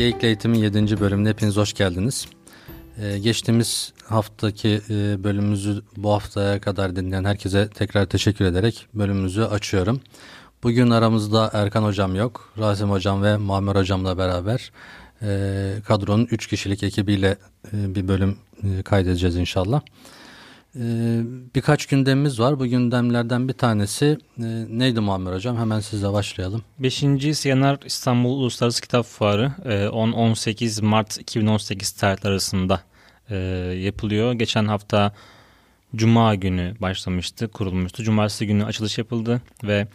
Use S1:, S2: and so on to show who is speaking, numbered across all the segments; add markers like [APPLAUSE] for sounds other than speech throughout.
S1: Geyikli Eğitim'in 7. bölümüne hepiniz hoş geldiniz. Ee, geçtiğimiz haftaki e, bölümümüzü bu haftaya kadar dinleyen herkese tekrar teşekkür ederek bölümümüzü açıyorum. Bugün aramızda Erkan Hocam yok. Rasim Hocam ve Muammer Hocam'la beraber e, kadronun 3 kişilik ekibiyle e, bir bölüm e, kaydedeceğiz inşallah. Birkaç gündemimiz var. Bu gündemlerden bir tanesi e, neydi Muammer Hocam? Hemen sizle başlayalım.
S2: 5. Siyanar İstanbul Uluslararası Kitap Fuarı 10-18 e, Mart 2018 tarihleri arasında e, yapılıyor. Geçen hafta Cuma günü başlamıştı, kurulmuştu. Cumartesi günü açılış yapıldı ve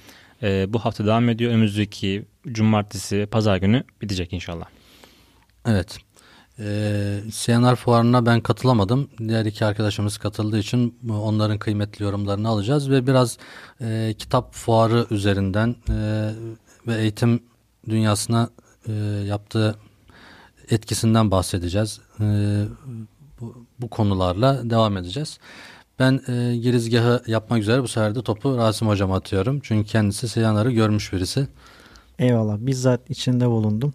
S2: bu hafta devam ediyor. Önümüzdeki cumartesi, pazar günü bitecek inşallah.
S1: Evet. Ee, CNR fuarına ben katılamadım. Diğer iki arkadaşımız katıldığı için onların kıymetli yorumlarını alacağız ve biraz e, kitap fuarı üzerinden e, ve eğitim dünyasına e, yaptığı etkisinden bahsedeceğiz. E, bu, bu konularla devam edeceğiz. Ben e, girizgahı yapmak üzere bu sefer de topu Rasim Hocam atıyorum. Çünkü kendisi CNR'ı görmüş birisi.
S3: Eyvallah. Bizzat içinde bulundum.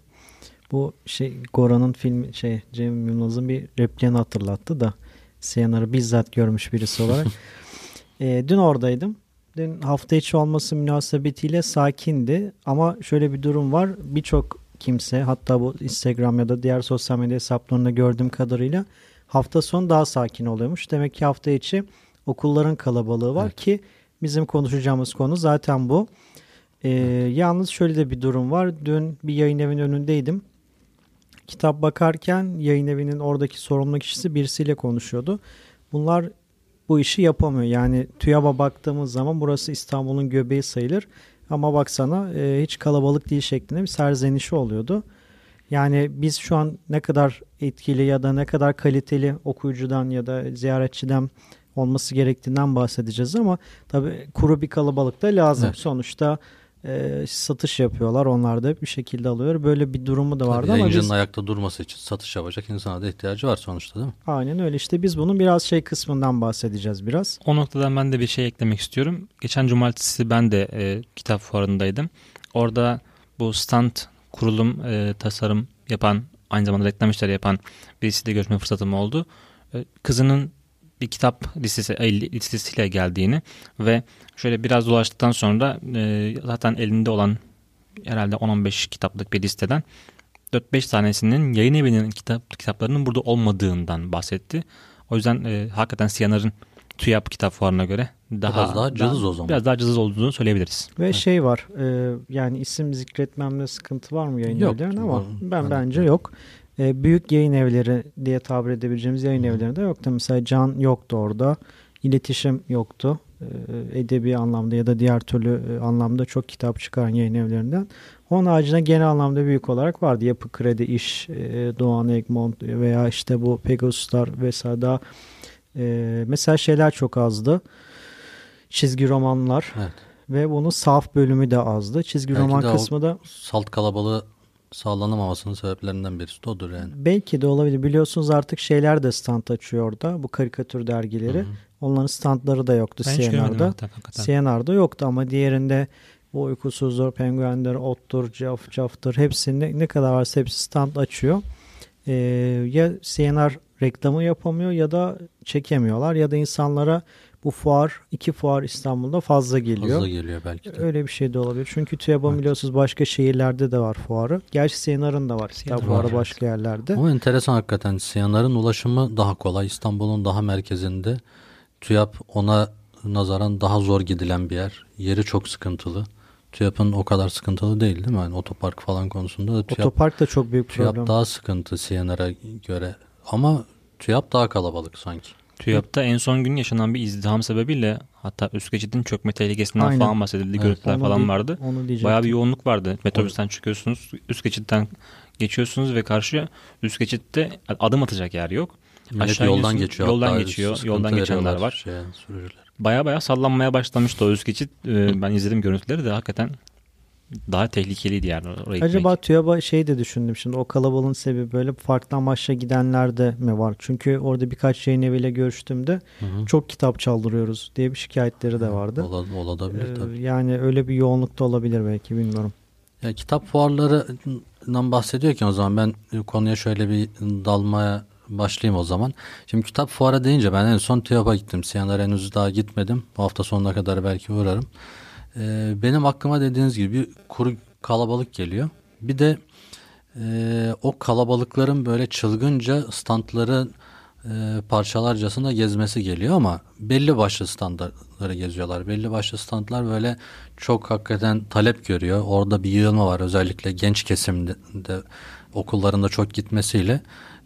S3: Bu şey Goran'ın film şey Cem Yılmaz'ın bir repliğini hatırlattı da CNR'ı bizzat görmüş birisi olarak. [LAUGHS] e, dün oradaydım. Dün hafta içi olması münasebetiyle sakindi ama şöyle bir durum var. Birçok kimse hatta bu Instagram ya da diğer sosyal medya hesaplarında gördüğüm kadarıyla hafta sonu daha sakin oluyormuş. Demek ki hafta içi okulların kalabalığı var evet. ki bizim konuşacağımız konu zaten bu. Ee, yalnız şöyle de bir durum var. Dün bir yayın evinin önündeydim kitap bakarken yayın evinin oradaki sorumlu kişisi birisiyle konuşuyordu. Bunlar bu işi yapamıyor. Yani TÜYAB'a baktığımız zaman burası İstanbul'un göbeği sayılır. Ama baksana e, hiç kalabalık değil şeklinde bir serzenişi oluyordu. Yani biz şu an ne kadar etkili ya da ne kadar kaliteli okuyucudan ya da ziyaretçiden olması gerektiğinden bahsedeceğiz ama tabii kuru bir kalabalık da lazım. Evet. Sonuçta e, satış yapıyorlar. Onlar da bir şekilde alıyor. Böyle bir durumu da vardı
S1: Tabii,
S3: ama
S1: biz... ayakta durması için satış yapacak insana da ihtiyacı var sonuçta değil mi?
S3: Aynen öyle. İşte biz bunun biraz şey kısmından bahsedeceğiz biraz.
S2: O noktadan ben de bir şey eklemek istiyorum. Geçen cumartesi ben de e, kitap fuarındaydım. Orada bu stand kurulum e, tasarım yapan aynı zamanda reklam işleri yapan birisiyle görüşme fırsatım oldu. E, kızının bir kitap listesi, listesiyle geldiğini ve şöyle biraz dolaştıktan sonra e, zaten elinde olan herhalde 10-15 kitaplık bir listeden 4-5 tanesinin yayın evinin kitap, kitaplarının burada olmadığından bahsetti. O yüzden e, hakikaten Siyanar'ın TÜYAP kitap fuarına göre daha
S1: biraz daha cılız o zaman.
S2: Biraz daha cılız olduğunu söyleyebiliriz.
S3: Ve evet. şey var e, yani isim zikretmemde sıkıntı var mı yayın yok, ama ben bence yok e, büyük yayın evleri diye tabir edebileceğimiz yayın evleri de yoktu. Mesela Can yoktu orada. İletişim yoktu. E, edebi anlamda ya da diğer türlü e, anlamda çok kitap çıkaran yayın evlerinden. Onun haricinde genel anlamda büyük olarak vardı. Yapı Kredi, İş, e, Doğan Egmont veya işte bu Pegasuslar vesaire daha mesela şeyler çok azdı. Çizgi romanlar. Evet. Ve bunun saf bölümü de azdı. Çizgi Belki roman kısmı da
S1: salt kalabalığı sağlanamamasının sebeplerinden birisi de odur yani.
S3: Belki de olabilir. Biliyorsunuz artık şeyler de stand açıyor orada. Bu karikatür dergileri. Hı hı. Onların standları da yoktu ben CNR'da. CNR'da yoktu ama diğerinde bu uykusuzdur, penguenler, ottur, caf, caftır hepsinde ne kadar varsa hepsi stand açıyor. Ee, ya CNR reklamı yapamıyor ya da çekemiyorlar ya da insanlara bu fuar iki fuar İstanbul'da fazla geliyor.
S1: Fazla geliyor belki de.
S3: Öyle bir şey de olabilir. Çünkü TÜYAB'ın evet. biliyorsunuz başka şehirlerde de var fuarı. Gerçi Siyanar'ın da var. Kitap fuarı evet. başka yerlerde.
S1: Ama enteresan hakikaten Siyanar'ın ulaşımı daha kolay. İstanbul'un daha merkezinde. TÜYAP ona nazaran daha zor gidilen bir yer. Yeri çok sıkıntılı. TÜYAP'ın o kadar sıkıntılı değil değil mi? Yani otopark falan konusunda da
S3: TÜYAP, Otopark da çok büyük
S1: TÜYAP
S3: problem.
S1: daha sıkıntı Siyanar'a göre. Ama TÜYAP daha kalabalık sanki.
S2: TÜYAP'ta en son gün yaşanan bir izdiham sebebiyle hatta üst geçidin çökme tehlikesinden Aynen. falan bahsedildi. Evet. Görüntüler onu falan vardı. Onu Bayağı bir yoğunluk vardı. Metrobüsten çıkıyorsunuz, üst geçitten geçiyorsunuz ve karşıya üst geçitte adım atacak yer yok.
S1: Millet Aşağı yoldan geçiyor.
S2: Yoldan geçiyor. Yoldan geçenler var. Şey, Baya baya sallanmaya başlamıştı o üst geçit. Ee, ben izledim görüntüleri de hakikaten daha tehlikeliydi yani oraya
S3: Acaba TÜYAB'a şey de düşündüm şimdi o kalabalığın sebebi böyle farklı amaçla gidenler de mi var? Çünkü orada birkaç yayın eviyle görüştüğümde hı hı. çok kitap çaldırıyoruz diye bir şikayetleri de vardı.
S1: Ola, olabilir ee, tabii.
S3: Yani öyle bir yoğunlukta olabilir belki bilmiyorum.
S1: Ya kitap fuarlarından bahsediyorken o zaman ben konuya şöyle bir dalmaya başlayayım o zaman. Şimdi kitap fuarı deyince ben en son TÜYAP'a gittim. Siyanar henüz daha gitmedim. Bu hafta sonuna kadar belki uğrarım. Ee, benim aklıma dediğiniz gibi kuru kalabalık geliyor. Bir de e, o kalabalıkların böyle çılgınca standları e, parçalarcasına gezmesi geliyor ama belli başlı standları geziyorlar. Belli başlı standlar böyle çok hakikaten talep görüyor. Orada bir yığılma var özellikle genç kesimde de, okullarında çok gitmesiyle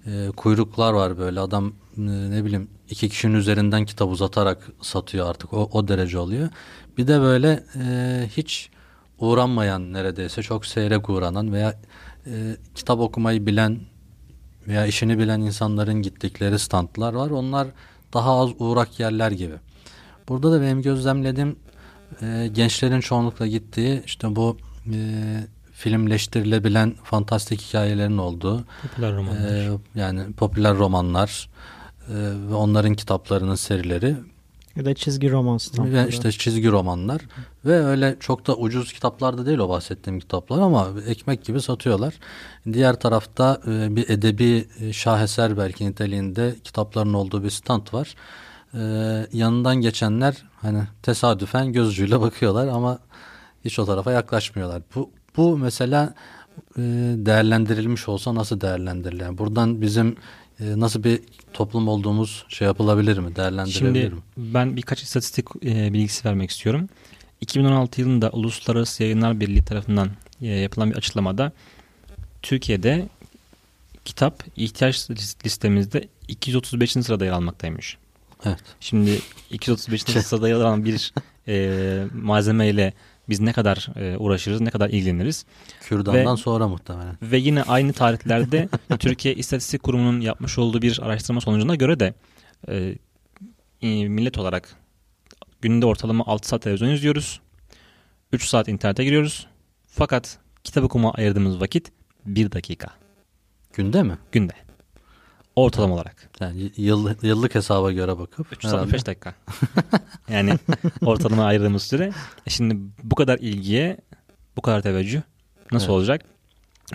S1: e, kuyruklar var böyle adam e, ne bileyim iki kişinin üzerinden kitap uzatarak satıyor artık o, o derece oluyor. Bir de böyle e, hiç uğranmayan neredeyse çok seyrek uğranan veya e, kitap okumayı bilen veya işini bilen insanların gittikleri standlar var. Onlar daha az uğrak yerler gibi. Burada da benim gözlemlediğim e, gençlerin çoğunlukla gittiği işte bu e, filmleştirilebilen fantastik hikayelerin olduğu
S2: popüler romanlar. E,
S1: yani popüler romanlar e, ve onların kitaplarının serileri
S3: ya da çizgi roman
S1: Ve işte çizgi romanlar ve öyle çok da ucuz kitaplar da değil o bahsettiğim kitaplar ama ekmek gibi satıyorlar. Diğer tarafta e, bir edebi e, şaheser belki niteliğinde kitapların olduğu bir stand var. Ee, yanından geçenler hani tesadüfen gözcüyle bakıyorlar ama hiç o tarafa yaklaşmıyorlar. Bu, bu mesela e, değerlendirilmiş olsa nasıl değerlendirilir? Yani buradan bizim e, nasıl bir toplum olduğumuz şey yapılabilir mi? Değerlendirilebilir
S2: Şimdi, mi? ben birkaç istatistik e, bilgisi vermek istiyorum. 2016 yılında Uluslararası Yayınlar Birliği tarafından e, yapılan bir açıklamada Türkiye'de kitap ihtiyaç listemizde 235. sırada yer almaktaymış.
S1: Evet.
S2: Şimdi 235. [LAUGHS] sırada yer alan bir e, malzemeyle biz ne kadar e, uğraşırız, ne kadar ilgileniriz.
S1: Kürdan'dan ve, sonra muhtemelen.
S2: Ve yine aynı tarihlerde [LAUGHS] Türkiye İstatistik Kurumu'nun yapmış olduğu bir araştırma sonucuna göre de e, millet olarak günde ortalama 6 saat televizyon izliyoruz. 3 saat internete giriyoruz. Fakat kitap okuma ayırdığımız vakit 1 dakika.
S1: Günde mi?
S2: Günde. Ortalama olarak.
S1: Yani yıl, yıllık hesaba göre bakıp.
S2: 365 dakika. [LAUGHS] yani ortalama ayırdığımız süre. E şimdi bu kadar ilgiye bu kadar teveccüh nasıl evet. olacak?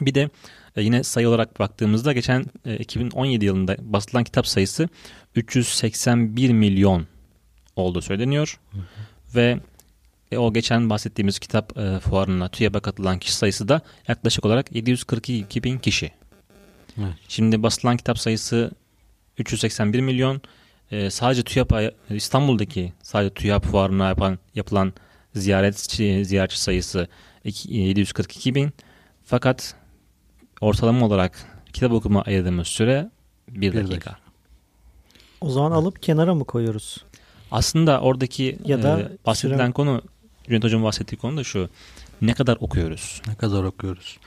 S2: Bir de e, yine sayı olarak baktığımızda geçen e, 2017 yılında basılan kitap sayısı 381 milyon olduğu söyleniyor. Hı hı. Ve e, o geçen bahsettiğimiz kitap e, fuarına TÜYAP'a katılan kişi sayısı da yaklaşık olarak 742 bin kişi. Evet. Şimdi basılan kitap sayısı 381 milyon. Ee, sadece TÜYAP İstanbul'daki sadece TÜYAP fuarına yapan yapılan ziyaretçi ziyaretçi sayısı 742 bin. Fakat ortalama olarak kitap okuma ayırdığımız süre 1 dakika. dakika.
S3: O zaman alıp kenara mı koyuyoruz?
S2: Aslında oradaki ya da e, bahsedilen süre... konu Cüneyt Hocam bahsettiği konu da şu ne kadar okuyoruz?
S1: Ne kadar okuyoruz?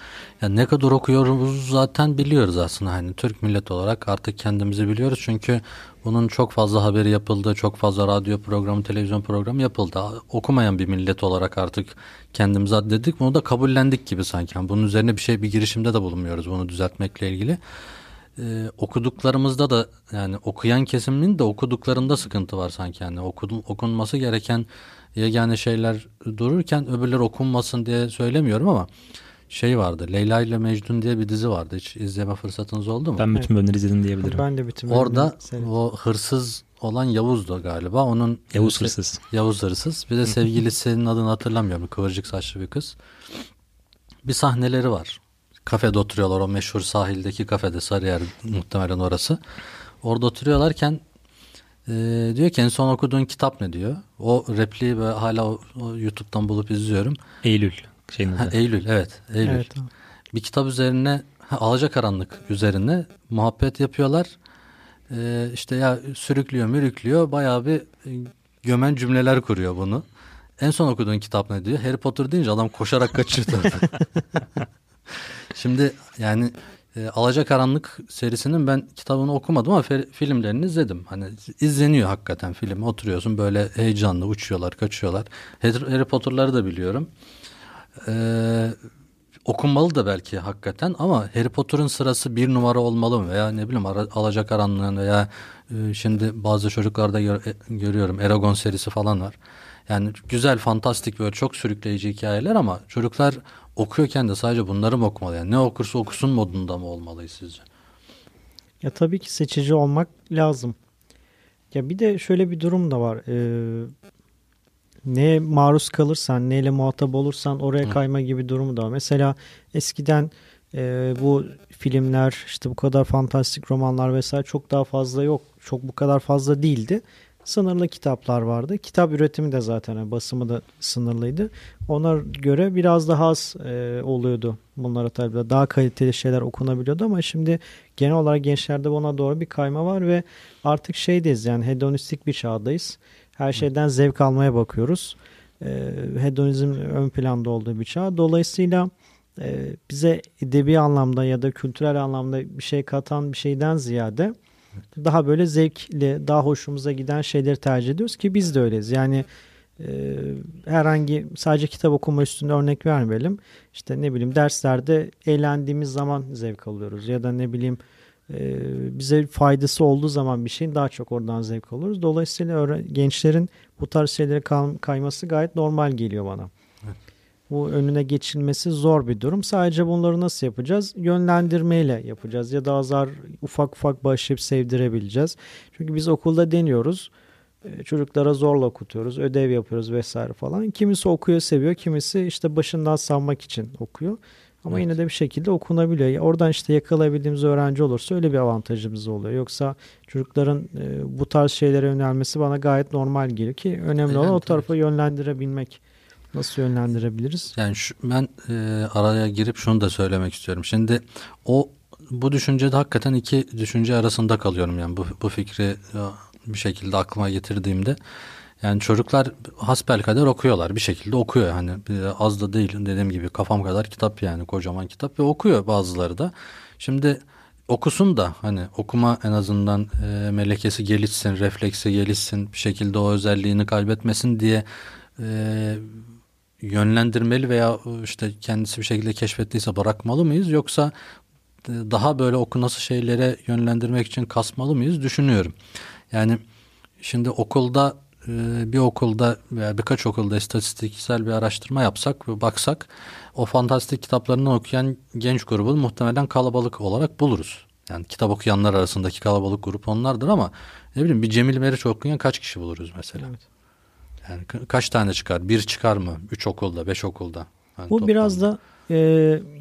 S1: Yani ne kadar okuyoruz zaten biliyoruz aslında. Hani Türk millet olarak artık kendimizi biliyoruz. Çünkü bunun çok fazla haberi yapıldı. Çok fazla radyo programı, televizyon programı yapıldı. Okumayan bir millet olarak artık kendimizi addedik. Bunu da kabullendik gibi sanki. Yani bunun üzerine bir şey bir girişimde de bulunmuyoruz bunu düzeltmekle ilgili. Ee, okuduklarımızda da yani okuyan kesimin de okuduklarında sıkıntı var sanki yani okudum, okunması gereken yegane şeyler dururken öbürleri okunmasın diye söylemiyorum ama şey vardı. Leyla ile Mecnun diye bir dizi vardı. Hiç izleme fırsatınız oldu mu?
S2: Ben bütün evet. bölümleri izledim diyebilirim.
S3: Ben de bütün
S1: Orada o hırsız olan Yavuz'du galiba. Onun
S2: Yavuz hırsız.
S1: Yavuz hırsız. Bir de [LAUGHS] sevgilisinin adını hatırlamıyorum. Kıvırcık saçlı bir kız. Bir sahneleri var. Kafede oturuyorlar. O meşhur sahildeki kafede Sarıyer muhtemelen orası. Orada oturuyorlarken ee, diyor ki en son okuduğun kitap ne diyor. O repliği böyle hala o, o YouTube'dan bulup izliyorum.
S2: Eylül. Şeyin
S1: ha, Eylül evet. Eylül. Evet, tamam. Bir kitap üzerine Alacakaranlık üzerine muhabbet yapıyorlar. Ee, işte ya sürüklüyor mürüklüyor bayağı bir e, gömen cümleler kuruyor bunu. En son okuduğun kitap ne diyor? Harry Potter deyince adam koşarak kaçıyor [LAUGHS] Şimdi yani e, Alacakaranlık serisinin ben kitabını okumadım ama filmlerini izledim. Hani izleniyor hakikaten film. Oturuyorsun böyle heyecanlı uçuyorlar, kaçıyorlar. Harry Potter'ları da biliyorum. Ee, okunmalı da belki hakikaten ama Harry Potter'ın sırası bir numara olmalı mı? Veya ne bileyim Alacakaranlığın veya e, şimdi bazı çocuklarda gör, e, görüyorum Eragon serisi falan var. Yani güzel, fantastik böyle çok sürükleyici hikayeler ama çocuklar okuyorken de sadece bunları mı okumalı? Yani ne okursa okusun modunda mı olmalıyız sizce?
S3: Ya tabii ki seçici olmak lazım. Ya bir de şöyle bir durum da var. Ee, neye maruz kalırsan, neyle muhatap olursan oraya kayma gibi durumu da var. Mesela eskiden e, bu filmler, işte bu kadar fantastik romanlar vesaire çok daha fazla yok. Çok bu kadar fazla değildi. Sınırlı kitaplar vardı. Kitap üretimi de zaten yani basımı da sınırlıydı. Ona göre biraz daha az e, oluyordu bunlara tabii. Daha kaliteli şeyler okunabiliyordu ama şimdi genel olarak gençlerde buna doğru bir kayma var ve artık şeydeyiz yani hedonistik bir çağdayız. Her şeyden zevk almaya bakıyoruz. E, hedonizm ön planda olduğu bir çağ. Dolayısıyla e, bize edebi anlamda ya da kültürel anlamda bir şey katan bir şeyden ziyade daha böyle zevkli, daha hoşumuza giden şeyleri tercih ediyoruz ki biz de öyleyiz. Yani e, herhangi sadece kitap okuma üstünde örnek vermeyelim. İşte ne bileyim derslerde eğlendiğimiz zaman zevk alıyoruz ya da ne bileyim e, bize faydası olduğu zaman bir şeyin daha çok oradan zevk alıyoruz. Dolayısıyla gençlerin bu tarz şeylere kayması gayet normal geliyor bana. Bu önüne geçilmesi zor bir durum. Sadece bunları nasıl yapacağız? Yönlendirmeyle yapacağız ya da azar ufak ufak başlayıp sevdirebileceğiz. Çünkü biz okulda deniyoruz. E, çocuklara zorla okutuyoruz, ödev yapıyoruz vesaire falan. Kimisi okuyor, seviyor, kimisi işte başından savmak için okuyor. Ama evet. yine de bir şekilde okunabiliyor. Oradan işte yakalayabildiğimiz öğrenci olursa öyle bir avantajımız oluyor. Yoksa çocukların e, bu tarz şeylere yönelmesi bana gayet normal geliyor ki önemli olan o tarafa yönlendirebilmek. Nasıl yönlendirebiliriz?
S1: Yani şu, ben e, araya girip şunu da söylemek istiyorum. Şimdi o bu düşüncede hakikaten iki düşünce arasında kalıyorum yani bu, bu fikri bir şekilde aklıma getirdiğimde yani çocuklar hasbel kadar okuyorlar bir şekilde okuyor hani az da değil dediğim gibi kafam kadar kitap yani kocaman kitap ve okuyor bazıları da. Şimdi okusun da hani okuma en azından e, melekesi gelişsin, refleksi gelişsin bir şekilde o özelliğini kaybetmesin diye e, yönlendirmeli veya işte kendisi bir şekilde keşfettiyse bırakmalı mıyız yoksa e, daha böyle okunası şeylere yönlendirmek için kasmalı mıyız düşünüyorum. Yani şimdi okulda e, bir okulda veya birkaç okulda istatistiksel bir araştırma yapsak ve baksak o fantastik kitaplarını okuyan genç grubu muhtemelen kalabalık olarak buluruz. Yani kitap okuyanlar arasındaki kalabalık grup onlardır ama ne bileyim bir Cemil Meriç okuyan kaç kişi buluruz mesela? Evet. Yani kaç tane çıkar? Bir çıkar mı? Üç okulda, beş okulda.
S3: Yani Bu toplamda. biraz da e,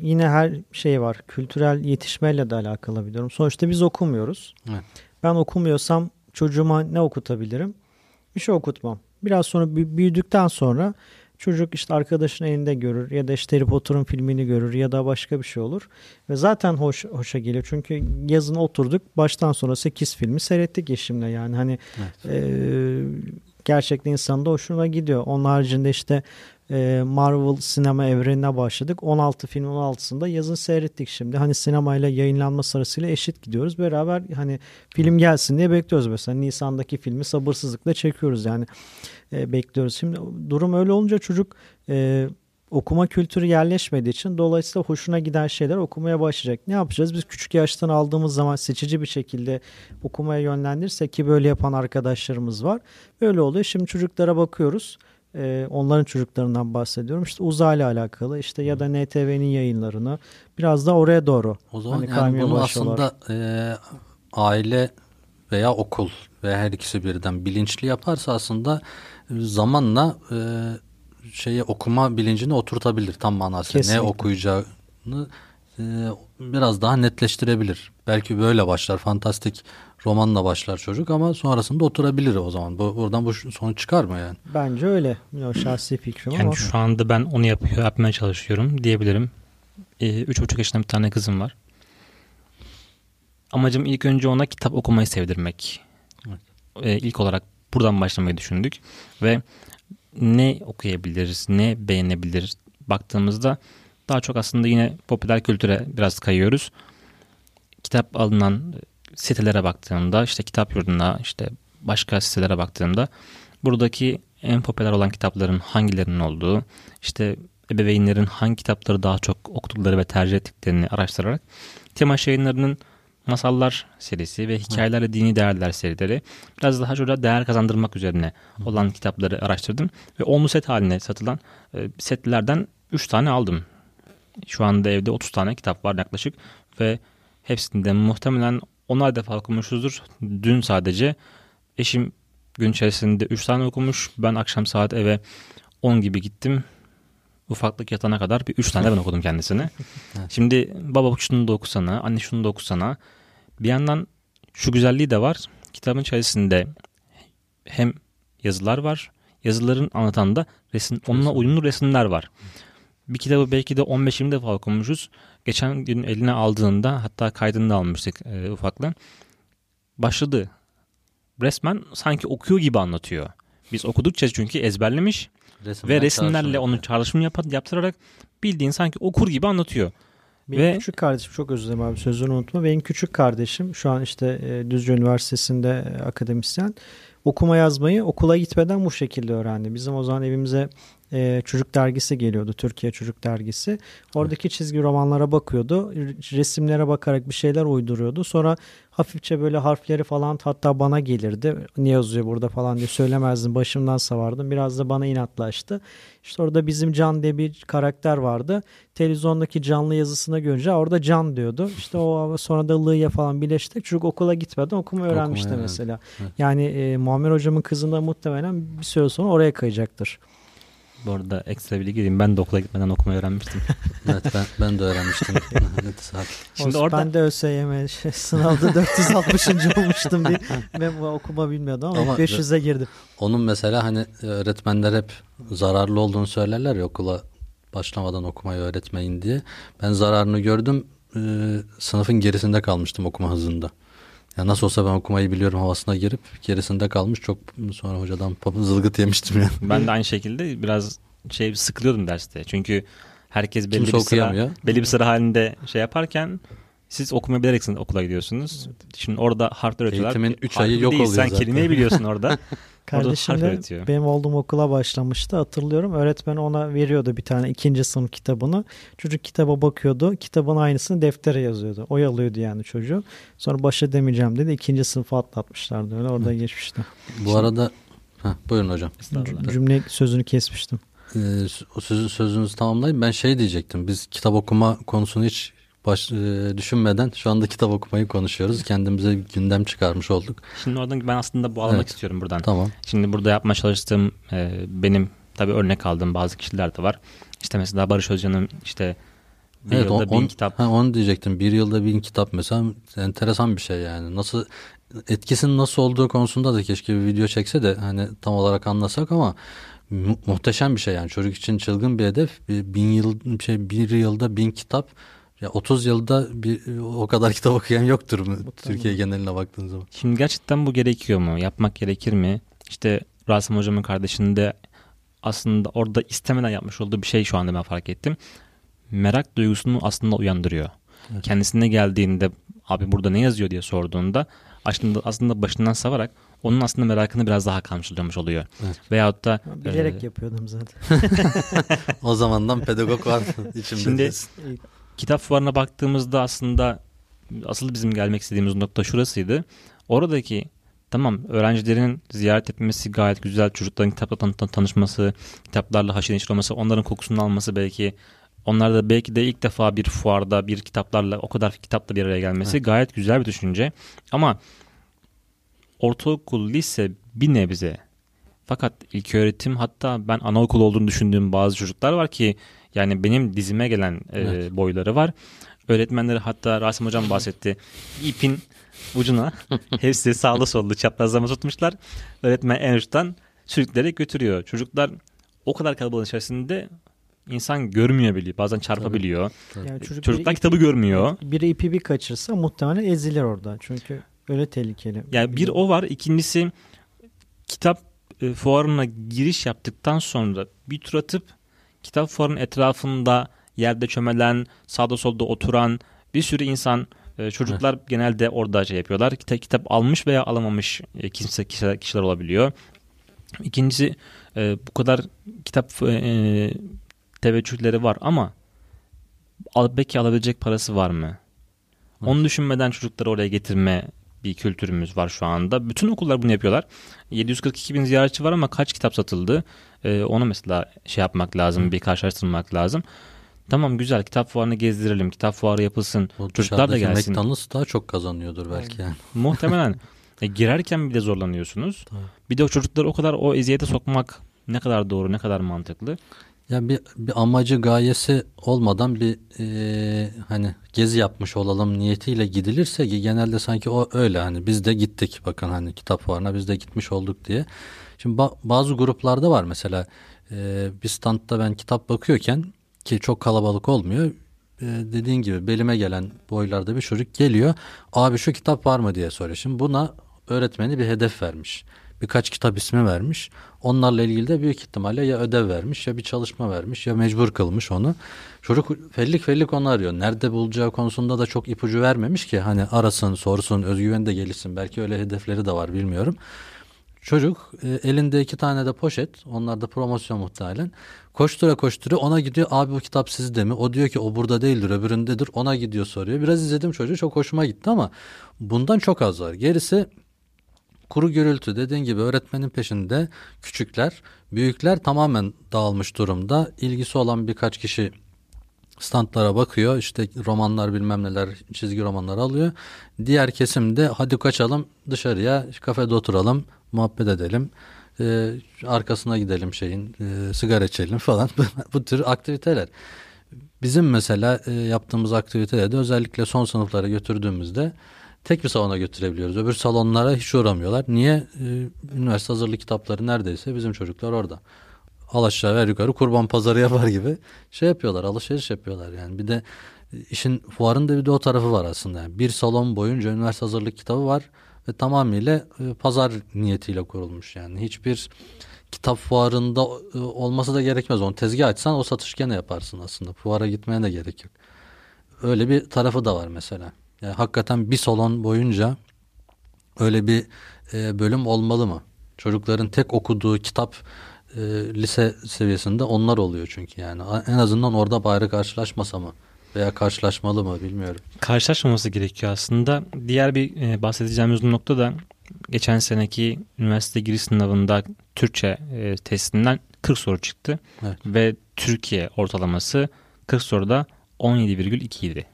S3: yine her şey var. Kültürel yetişmeyle de alakalı bir durum. Sonuçta biz okumuyoruz. Evet. Ben okumuyorsam çocuğuma ne okutabilirim? Bir şey okutmam. Biraz sonra büyüdükten sonra çocuk işte arkadaşın elinde görür ya da işte Harry Potter'ın filmini görür ya da başka bir şey olur. Ve zaten hoş hoşa geliyor. Çünkü yazın oturduk baştan sonra 8 filmi seyrettik eşimle yani hani evet. e, gerçekten insanda hoşuna gidiyor. Onun haricinde işte e, Marvel sinema evrenine başladık. 16 film 16'sında yazın seyrettik şimdi. Hani sinemayla yayınlanma sırasıyla eşit gidiyoruz. Beraber hani film gelsin diye bekliyoruz mesela. Nisan'daki filmi sabırsızlıkla çekiyoruz yani. E, bekliyoruz. Şimdi durum öyle olunca çocuk e, okuma kültürü yerleşmediği için dolayısıyla hoşuna giden şeyler okumaya başlayacak. Ne yapacağız? Biz küçük yaştan aldığımız zaman seçici bir şekilde okumaya yönlendirirsek ki böyle yapan arkadaşlarımız var. Böyle oluyor. Şimdi çocuklara bakıyoruz. Ee, onların çocuklarından bahsediyorum. İşte uzayla alakalı işte ya da NTV'nin yayınlarını biraz da oraya doğru.
S1: O zaman hani yani bunu aslında e, aile veya okul veya her ikisi birden bilinçli yaparsa aslında zamanla e, şeye okuma bilincini oturtabilir tam manasıyla. Kesinlikle. Ne okuyacağını e, biraz daha netleştirebilir. Belki böyle başlar. Fantastik romanla başlar çocuk ama sonrasında oturabilir o zaman. Bu, buradan bu sonuç çıkar mı yani?
S3: Bence öyle. O şahsi fikrim
S2: yani
S3: ama.
S2: şu anda ben onu yapıyor, yapmaya çalışıyorum diyebilirim. Ee, üç buçuk yaşında bir tane kızım var. Amacım ilk önce ona kitap okumayı sevdirmek. Evet. Ee, ilk olarak buradan başlamayı düşündük. Ve ne okuyabiliriz, ne beğenebiliriz baktığımızda daha çok aslında yine popüler kültüre biraz kayıyoruz. Kitap alınan sitelere baktığımda işte kitap yurduna işte başka sitelere baktığımda buradaki en popüler olan kitapların hangilerinin olduğu işte ebeveynlerin hangi kitapları daha çok okudukları ve tercih ettiklerini araştırarak Timaş yayınlarının masallar serisi ve hikayelerle dini değerler serileri. Biraz daha çocuğa değer kazandırmak üzerine olan kitapları araştırdım. Ve olmu set haline satılan e, setlerden 3 tane aldım. Şu anda evde 30 tane kitap var yaklaşık ve hepsinde muhtemelen onar defa okumuşuzdur. Dün sadece eşim gün içerisinde 3 tane okumuş. Ben akşam saat eve 10 gibi gittim. Ufaklık yatana kadar bir 3 tane ben okudum kendisine. [LAUGHS] Şimdi baba şunu da okusana, anne şunu da okusana. Bir yandan şu güzelliği de var. Kitabın içerisinde hem yazılar var. Yazıların anlatan da resim, onunla uyumlu resimler var. Bir kitabı belki de 15-20 defa okumuşuz. Geçen gün eline aldığında hatta kaydını da almıştık e, ufakla. Başladı. Resmen sanki okuyor gibi anlatıyor. Biz okudukça çünkü ezberlemiş
S1: Resimler
S2: ve resimlerle onun
S1: yapıyor.
S2: çağrışımını yap- yaptırarak bildiğin sanki okur gibi anlatıyor.
S3: Benim
S2: Ve-
S3: küçük kardeşim çok özür dilerim abi sözünü unutma. Benim küçük kardeşim şu an işte e, Düzce Üniversitesi'nde e, akademisyen. Okuma yazmayı okula gitmeden bu şekilde öğrendi. Bizim o zaman evimize e, çocuk dergisi geliyordu. Türkiye Çocuk Dergisi. Oradaki çizgi romanlara bakıyordu. Resimlere bakarak bir şeyler uyduruyordu. Sonra hafifçe böyle harfleri falan hatta bana gelirdi. Ne yazıyor burada falan diye söylemezdim. Başımdan savardım. Biraz da bana inatlaştı. İşte orada bizim Can diye bir karakter vardı. Televizyondaki canlı yazısına görünce orada Can diyordu. İşte o sonra da Lı'ya falan birleştik. Çocuk okula gitmeden okuma öğrenmişti
S1: öğrendi.
S3: mesela.
S1: Evet.
S3: Yani e, Muammer hocamın kızında muhtemelen bir süre sonra oraya kayacaktır.
S2: Bu arada ekstra bilgi diyeyim. Ben de okula gitmeden okumayı öğrenmiştim. [LAUGHS]
S1: Evet ben, ben de öğrenmiştim. [LAUGHS]
S2: Şimdi orada
S3: Ben de ÖSYM şey, sınavda [LAUGHS] 460. olmuştum bir. Ben bu okuma bilmiyordum ama,
S1: Ama-
S3: 500'e girdim.
S1: Onun mesela hani öğretmenler hep zararlı olduğunu söylerler ya okula başlamadan okumayı öğretmeyin diye. Ben zararını gördüm. Ee, sınıfın gerisinde kalmıştım okuma hızında. Ya nasıl olsa ben okumayı biliyorum havasına girip gerisinde kalmış. Çok sonra hocadan zılgıt yemiştim yani.
S2: ben de aynı şekilde biraz şey sıkılıyordum derste. Çünkü herkes belli
S1: Kimse
S2: bir sıra, belli bir sıra halinde şey yaparken siz okumayı bilerek okula gidiyorsunuz. Şimdi orada harfler öğretiyorlar.
S1: Eğitimin üç
S2: Harfi
S1: ayı yok oluyor
S2: Sen
S1: zaten.
S2: kelimeyi biliyorsun orada. [LAUGHS]
S3: Kardeşim de
S2: öğretiyor.
S3: benim olduğum okula başlamıştı hatırlıyorum. Öğretmen ona veriyordu bir tane ikinci sınıf kitabını. Çocuk kitaba bakıyordu. Kitabın aynısını deftere yazıyordu. Oyalıyordu yani çocuğu. Sonra başa demeyeceğim dedi. İkinci sınıfı atlatmışlardı öyle orada geçmişti.
S1: Bu arada Heh, buyurun hocam.
S3: Cümle sözünü kesmiştim.
S1: Ee, sözünüzü tamamlayayım. Ben şey diyecektim. Biz kitap okuma konusunu hiç baş, e, düşünmeden şu anda kitap okumayı konuşuyoruz. Kendimize gündem çıkarmış olduk.
S2: Şimdi oradan ben aslında bu almak
S1: Evet.
S2: istiyorum buradan.
S1: Tamam.
S2: Şimdi burada yapmaya çalıştığım e, benim tabii örnek aldığım bazı kişiler de var. İşte mesela Barış Özcan'ın işte bir
S1: evet,
S2: yılda
S1: on-
S2: bin kitap
S1: Ha, onu diyecektim. Bir yılda bin kitap mesela enteresan bir şey yani. Nasıl etkisinin nasıl olduğu konusunda da keşke bir video çekse de hani tam olarak anlasak ama mu- muhteşem bir şey yani. Çocuk için çılgın bir hedef. Bir, bin yıl şey bir yılda bin kitap ya 30 yılda bir o kadar [LAUGHS] kitap okuyan yoktur mu Türkiye geneline baktığın zaman.
S2: Şimdi gerçekten bu gerekiyor mu? Yapmak gerekir mi? İşte Rasim Hocam'ın kardeşinin de aslında orada istemeden yapmış olduğu bir şey şu anda ben fark ettim. Merak duygusunu aslında uyandırıyor.
S1: Evet.
S2: Kendisine geldiğinde abi burada ne yazıyor diye sorduğunda aslında, aslında başından savarak onun aslında merakını biraz daha kamçılıyormuş oluyor.
S1: Evet.
S2: Veyahut da
S3: Bilerek
S2: e,
S3: yapıyordum zaten. [LAUGHS] [LAUGHS]
S1: O zamandan pedagog var içimde.
S2: Şimdi-. Kitap fuarına baktığımızda aslında asıl bizim gelmek istediğimiz nokta şurasıydı. Oradaki tamam öğrencilerin ziyaret etmesi gayet güzel. Çocukların kitapla tan- tan- tanışması, kitaplarla haşır neşir olması, onların kokusunu alması belki onlar da belki de ilk defa bir fuarda bir kitaplarla o kadar kitapla bir araya gelmesi
S1: Evet.
S2: gayet güzel bir düşünce. Ama ortaokul, lise bir nebze. Fakat ilk öğretim hatta ben anaokul olduğunu düşündüğüm bazı çocuklar var ki yani benim dizime gelen e,
S1: Evet.
S2: boyları var. Öğretmenleri hatta Rasim Hocam bahsetti. İpin ucuna [LAUGHS] hepsi sağlı sollu çaprazlama tutmuşlar. Öğretmen en uçtan sürükleyerek götürüyor. Çocuklar o kadar kalabalığın içerisinde insan görmüyor bile. Bazen çarpabiliyor.
S3: Yani çocuk
S2: Çocuklar
S3: biri,
S2: kitabı görmüyor.
S3: biri ipi bir kaçırsa muhtemelen ezilir orada. Çünkü öyle tehlikeli.
S2: Yani bir o var. İkincisi kitap e, fuarına giriş yaptıktan sonra bir tur atıp kitap fuarının etrafında yerde çömelen, sağda solda oturan bir sürü insan e, çocuklar genelde orada şey yapıyorlar. Kitap, kitap almış veya alamamış e, kimse kişiler, kişiler olabiliyor. İkincisi e, bu kadar kitap e, teveccühleri var ama al, belki alabilecek parası var mı? Onu düşünmeden çocukları oraya getirme bir kültürümüz var şu anda. Bütün okullar bunu yapıyorlar. 742 bin ziyaretçi var ama kaç kitap satıldı? Ee, onu mesela şey yapmak lazım, bir karşılaştırmak lazım. Tamam güzel kitap fuarını gezdirelim, kitap fuarı yapılsın,
S1: O
S2: çocuklar da gelsin.
S1: McDonald's daha çok kazanıyordur belki yani. [LAUGHS]
S2: Muhtemelen e, girerken bir de zorlanıyorsunuz.
S1: Tabii.
S2: Bir de o çocukları o kadar o eziyete sokmak ne kadar doğru, ne kadar mantıklı.
S1: Ya bir, bir amacı gayesi olmadan bir e, hani gezi yapmış olalım niyetiyle gidilirse ki genelde sanki o öyle hani biz de gittik bakın hani kitap fuarına biz de gitmiş olduk diye. Şimdi ba- bazı gruplarda var mesela e, bir standta ben kitap bakıyorken ki çok kalabalık olmuyor. E, dediğin gibi belime gelen boylarda bir çocuk geliyor. Abi şu kitap var mı diye soruyor. Şimdi buna öğretmeni bir hedef vermiş. Birkaç kitap ismi vermiş. Onlarla ilgili de büyük ihtimalle ya ödev vermiş ya bir çalışma vermiş ya mecbur kılmış onu. Çocuk fellik fellik onu arıyor. Nerede bulacağı konusunda da çok ipucu vermemiş ki hani arasın sorsun özgüveni de gelişsin. Belki öyle hedefleri de var bilmiyorum. Çocuk e, elinde iki tane de poşet. Onlar da promosyon muhtemelen. Koştura koştura ona gidiyor. Abi bu kitap sizde mi? O diyor ki o burada değildir öbüründedir. Ona gidiyor soruyor. Biraz izledim çocuğu çok hoşuma gitti ama bundan çok az var. Gerisi kuru gürültü dediğin gibi öğretmenin peşinde küçükler, büyükler tamamen dağılmış durumda. İlgisi olan birkaç kişi standlara bakıyor. İşte romanlar bilmem neler çizgi romanlar alıyor. Diğer kesimde hadi kaçalım dışarıya kafede oturalım muhabbet edelim. Ee, arkasına gidelim şeyin e, sigara içelim [LAUGHS] falan bu tür aktiviteler. Bizim mesela e, yaptığımız aktivitelerde özellikle son sınıflara götürdüğümüzde tek bir salona götürebiliyoruz. Öbür salonlara hiç uğramıyorlar. Niye? Ee, üniversite hazırlık kitapları neredeyse bizim çocuklar orada. Al aşağı ver yukarı kurban pazarı yapar gibi şey yapıyorlar alışveriş yapıyorlar yani. Bir de e, işin fuarın da bir de o tarafı var aslında. Yani bir salon boyunca üniversite hazırlık kitabı var ve tamamıyla e, pazar niyetiyle kurulmuş yani. Hiçbir kitap fuarında e, olması da gerekmez. Onu tezgah açsan o satış gene yaparsın aslında. Fuara gitmeye de gerek yok. Öyle bir tarafı da var mesela. Yani hakikaten bir salon boyunca öyle bir e, bölüm olmalı mı? Çocukların tek okuduğu kitap e, lise seviyesinde onlar oluyor çünkü yani. En azından orada bari karşılaşmasa mı? Veya karşılaşmalı mı bilmiyorum.
S2: Karşılaşmaması gerekiyor aslında. Diğer bir e, bahsedeceğimiz nokta da geçen seneki üniversite giriş sınavında Türkçe e, testinden 40 soru çıktı.
S1: Evet.
S2: Ve Türkiye ortalaması 40 soruda 17,2 idi.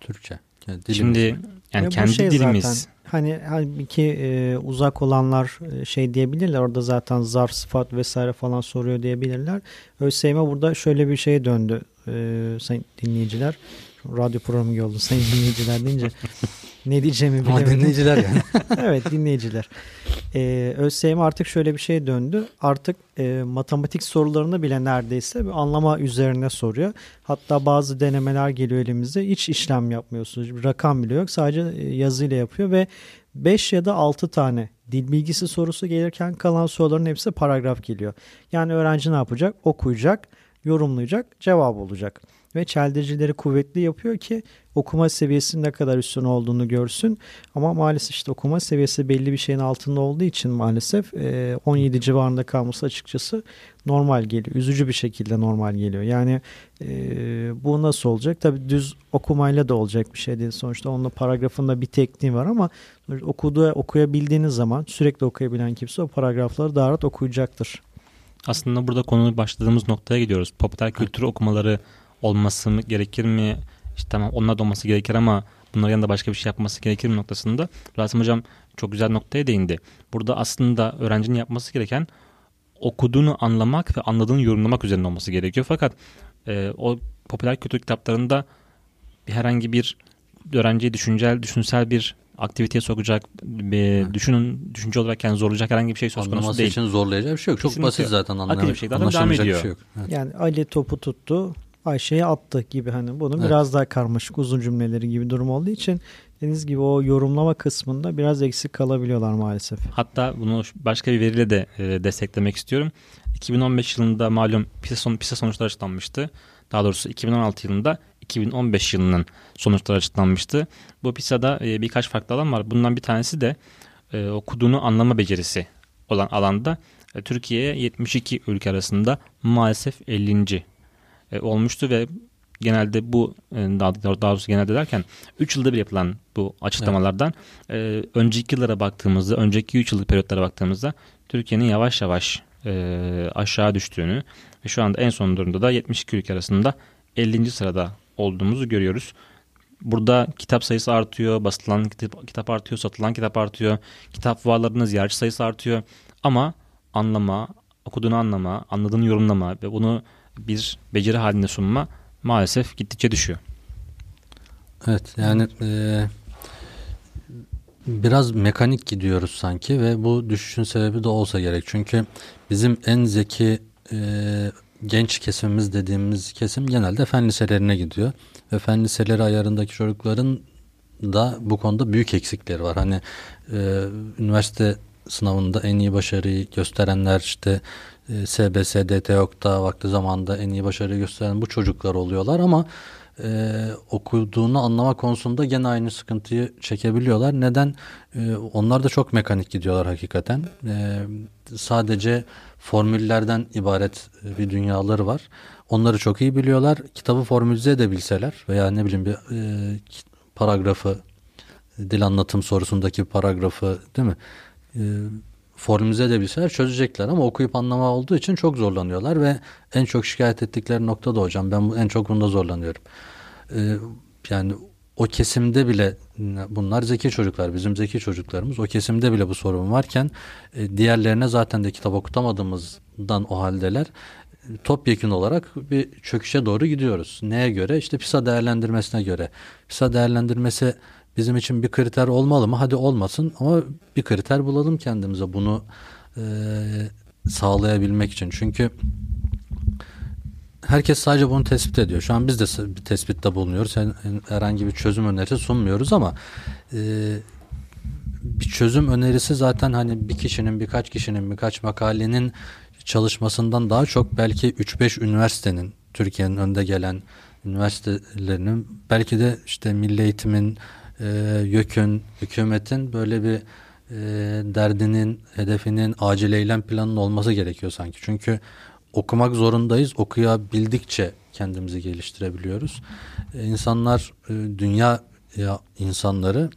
S1: Türkçe. Yani dilimiz.
S2: Şimdi yani
S3: bu
S2: kendi
S3: şey
S2: dilimiz
S3: Zaten, hani halbuki e, uzak olanlar e, şey diyebilirler. Orada zaten zar, sıfat vesaire falan soruyor diyebilirler. ÖSYM burada şöyle bir şeye döndü e, sayın dinleyiciler. Radyo programı gibi oldu sayın dinleyiciler deyince. [LAUGHS] ne diyeceğimi
S1: Ama
S3: bilemedim.
S1: dinleyiciler yani. [LAUGHS]
S3: evet dinleyiciler. Ee, ÖSYM artık şöyle bir şeye döndü. Artık e, matematik sorularını bile neredeyse bir anlama üzerine soruyor. Hatta bazı denemeler geliyor elimize. Hiç işlem yapmıyorsunuz. Bir rakam bile yok. Sadece e, yazıyla yapıyor ve 5 ya da 6 tane dil bilgisi sorusu gelirken kalan soruların hepsi paragraf geliyor. Yani öğrenci ne yapacak? Okuyacak, yorumlayacak, cevap olacak. Ve çeldiricileri kuvvetli yapıyor ki okuma seviyesinin ne kadar üstün olduğunu görsün. Ama maalesef işte okuma seviyesi belli bir şeyin altında olduğu için maalesef e, 17 civarında kalması açıkçası normal geliyor. Üzücü bir şekilde normal geliyor. Yani e, bu nasıl olacak? Tabii düz okumayla da olacak bir şey değil. Sonuçta onun paragrafında bir tekniği var ama okuduğu, okuyabildiğiniz zaman sürekli okuyabilen kimse o paragrafları daha rahat okuyacaktır.
S2: aslında burada konu başladığımız noktaya gidiyoruz. Popüler kültür okumaları olması mı gerekir mi? İşte tamam onlar da olması gerekir ama bunların yanında başka bir şey yapması gerekir mi noktasında Rasim Hocam çok güzel noktaya değindi. Burada aslında öğrencinin yapması gereken okuduğunu anlamak ve anladığını yorumlamak üzerine olması gerekiyor. Fakat e, o popüler kültür kitaplarında bir herhangi bir öğrenciyi düşüncel, düşünsel bir aktiviteye sokacak, bir düşünün düşünce olarak yani zorlayacak herhangi bir şey söz konusu
S1: Anlaması
S2: değil.
S1: için zorlayacağı bir şey yok. Çok
S2: Kesinlikle
S1: basit zaten
S2: Akıllı
S1: anlamak.
S2: bir şey. Zaten devam
S1: bir şey
S2: ediyor.
S1: yok. Evet.
S3: Yani Ali topu tuttu, Ayşe'ye attı gibi hani bunu
S1: Evet.
S3: biraz daha karmaşık uzun cümleleri gibi durum olduğu için dediğiniz gibi o yorumlama kısmında biraz eksik kalabiliyorlar maalesef.
S2: Hatta bunu başka bir veriyle de e, desteklemek istiyorum. 2015 yılında malum PISA, son, PISA sonuçları açıklanmıştı. Daha doğrusu 2016 yılında 2015 yılının sonuçları açıklanmıştı. Bu PISA'da e, birkaç farklı alan var. Bundan bir tanesi de e, okuduğunu anlama becerisi olan alanda e, Türkiye 72 ülke arasında maalesef 50. E, olmuştu ve genelde bu e, daha, daha doğrusu genelde derken 3 yılda bir yapılan bu açıklamalardan evet. e, önceki yıllara baktığımızda, önceki 3 yıllık periyotlara baktığımızda Türkiye'nin yavaş yavaş e, aşağı düştüğünü ve şu anda en son durumda da 72 ülke arasında 50. sırada olduğumuzu görüyoruz. Burada kitap sayısı artıyor, basılan kitap, kitap artıyor, satılan kitap artıyor, kitap fuarlarının ziyaretçi sayısı artıyor. Ama anlama, okuduğunu anlama, anladığını yorumlama ve bunu bir beceri halinde sunma maalesef gittikçe düşüyor.
S1: Evet yani e, biraz mekanik gidiyoruz sanki ve bu düşüşün sebebi de olsa gerek. Çünkü bizim en zeki e, genç kesimimiz dediğimiz kesim genelde fen liselerine gidiyor. Ve fen liseleri ayarındaki çocukların da bu konuda büyük eksikleri var. Hani e, üniversite sınavında en iyi başarıyı gösterenler işte e, SBS, DTOK'ta vakti zamanında en iyi başarıyı gösteren bu çocuklar oluyorlar ama e, okuduğunu anlama konusunda gene aynı sıkıntıyı çekebiliyorlar. Neden? E, onlar da çok mekanik gidiyorlar hakikaten. E, sadece formüllerden ibaret bir dünyaları var. Onları çok iyi biliyorlar. Kitabı formülize edebilseler veya ne bileyim bir e, paragrafı dil anlatım sorusundaki paragrafı değil mi? E, formülize edebilseler çözecekler ama okuyup anlama olduğu için çok zorlanıyorlar ve en çok şikayet ettikleri nokta da hocam ben en çok bunda zorlanıyorum. Ee, yani o kesimde bile bunlar zeki çocuklar bizim zeki çocuklarımız o kesimde bile bu sorun varken e, diğerlerine zaten de kitap okutamadığımızdan o haldeler topyekun olarak bir çöküşe doğru gidiyoruz. Neye göre? İşte PISA değerlendirmesine göre. PISA değerlendirmesi bizim için bir kriter olmalı mı? Hadi olmasın ama bir kriter bulalım kendimize bunu e, sağlayabilmek için. Çünkü herkes sadece bunu tespit ediyor. Şu an biz de bir tespitte bulunuyoruz. Herhangi bir çözüm önerisi sunmuyoruz ama e, bir çözüm önerisi zaten hani bir kişinin, birkaç kişinin, birkaç makalenin çalışmasından daha çok belki 3-5 üniversitenin Türkiye'nin önde gelen üniversitelerinin belki de işte milli eğitimin e, YÖK'ün, hükümetin böyle bir e, derdinin, hedefinin acil eylem planının olması gerekiyor sanki. Çünkü okumak zorundayız. Okuyabildikçe kendimizi geliştirebiliyoruz. E, insanlar, e, dünya ya insanları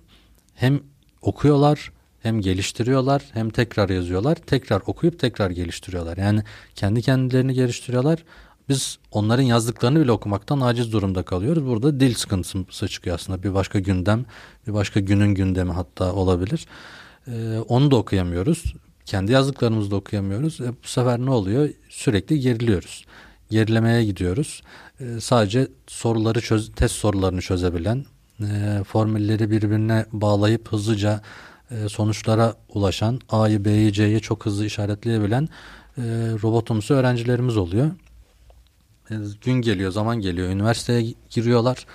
S1: hem okuyorlar hem geliştiriyorlar hem tekrar yazıyorlar. Tekrar okuyup tekrar geliştiriyorlar. Yani kendi kendilerini geliştiriyorlar. Biz onların yazdıklarını bile okumaktan aciz durumda kalıyoruz. Burada dil sıkıntısı çıkıyor aslında. Bir başka gündem, bir başka günün gündemi hatta olabilir. Ee, onu da okuyamıyoruz. Kendi yazdıklarımızı da okuyamıyoruz. E, bu sefer ne oluyor? Sürekli geriliyoruz. Gerilemeye gidiyoruz. E, sadece soruları çöz, test sorularını çözebilen, e, formülleri birbirine bağlayıp hızlıca e, sonuçlara ulaşan, A'yı, B'yi, C'yi çok hızlı işaretleyebilen e, robotumsu öğrencilerimiz oluyor. E, gün geliyor, zaman geliyor. Üniversiteye giriyorlar.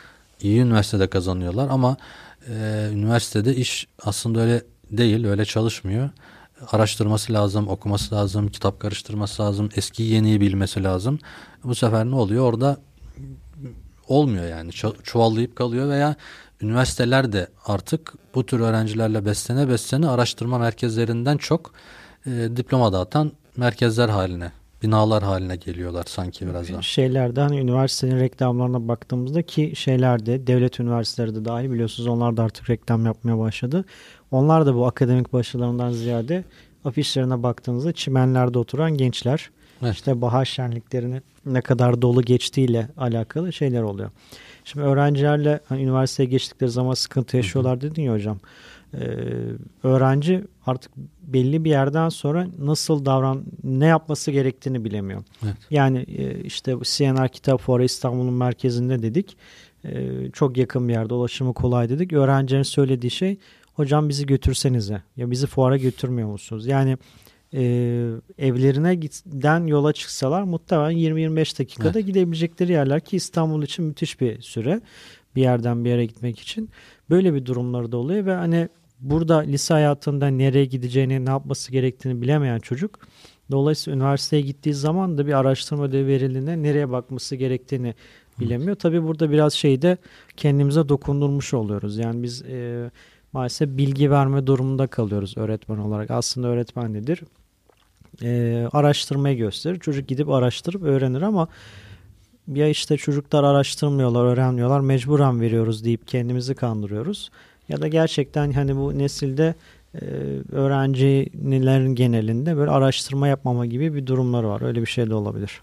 S1: iyi üniversitede kazanıyorlar ama e, üniversitede iş aslında öyle değil, öyle çalışmıyor. Araştırması lazım, okuması lazım, kitap karıştırması lazım, eski yeniyi bilmesi lazım. Bu sefer ne oluyor? Orada olmuyor yani. Çuvallayıp kalıyor veya üniversiteler de artık bu tür öğrencilerle beslene beslene araştırma merkezlerinden çok e, diploma dağıtan merkezler haline binalar haline geliyorlar sanki biraz daha.
S3: Şeylerde hani üniversitenin reklamlarına baktığımızda ki şeylerde devlet üniversiteleri de dahil biliyorsunuz onlar da artık reklam yapmaya başladı. Onlar da bu akademik başarılarından ziyade afişlerine baktığınızda çimenlerde oturan gençler. Evet. İşte bahar şenliklerini ne kadar dolu geçtiğiyle alakalı şeyler oluyor. Şimdi öğrencilerle hani üniversiteye geçtikleri zaman sıkıntı yaşıyorlar dedin ya hocam. Ee, öğrenci artık belli bir yerden sonra nasıl davran, ne yapması gerektiğini bilemiyor. Evet. Yani e, işte CNR Kitap Fuarı İstanbul'un merkezinde dedik. E, çok yakın bir yerde ulaşımı kolay dedik. Öğrencilerin söylediği şey hocam bizi götürsenize ya bizi fuara götürmüyor musunuz? Yani e, evlerine giden yola çıksalar muhtemelen 20-25 dakikada evet. gidebilecekleri yerler ki İstanbul için müthiş bir süre bir yerden bir yere gitmek için böyle bir durumları da oluyor ve hani burada lise hayatında nereye gideceğini, ne yapması gerektiğini bilemeyen çocuk dolayısıyla üniversiteye gittiği zaman da bir araştırma ödevi verildiğinde nereye bakması gerektiğini bilemiyor. Tabii burada biraz şeyde kendimize dokundurmuş oluyoruz. Yani biz e, maalesef bilgi verme durumunda kalıyoruz öğretmen olarak. Aslında öğretmen nedir? E, araştırmayı gösterir. Çocuk gidip araştırıp öğrenir ama ya işte çocuklar araştırmıyorlar, öğrenmiyorlar, mecburen veriyoruz deyip kendimizi kandırıyoruz. Ya da gerçekten hani bu nesilde e, öğrencilerin genelinde böyle araştırma yapmama gibi bir durumlar var. Öyle bir şey de olabilir.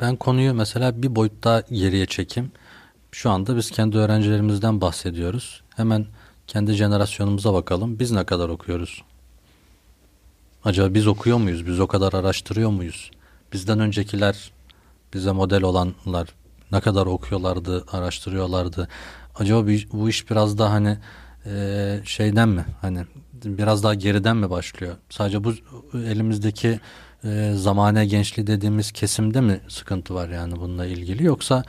S1: Ben konuyu mesela bir boyut daha geriye çekeyim. Şu anda biz kendi öğrencilerimizden bahsediyoruz. Hemen kendi jenerasyonumuza bakalım. Biz ne kadar okuyoruz? Acaba biz okuyor muyuz? Biz o kadar araştırıyor muyuz? Bizden öncekiler, bize model olanlar ne kadar okuyorlardı, araştırıyorlardı? Acaba bu iş biraz daha hani e, şeyden mi? Hani biraz daha geriden mi başlıyor? Sadece bu elimizdeki e, zamane gençliği dediğimiz kesimde mi sıkıntı var yani bununla ilgili yoksa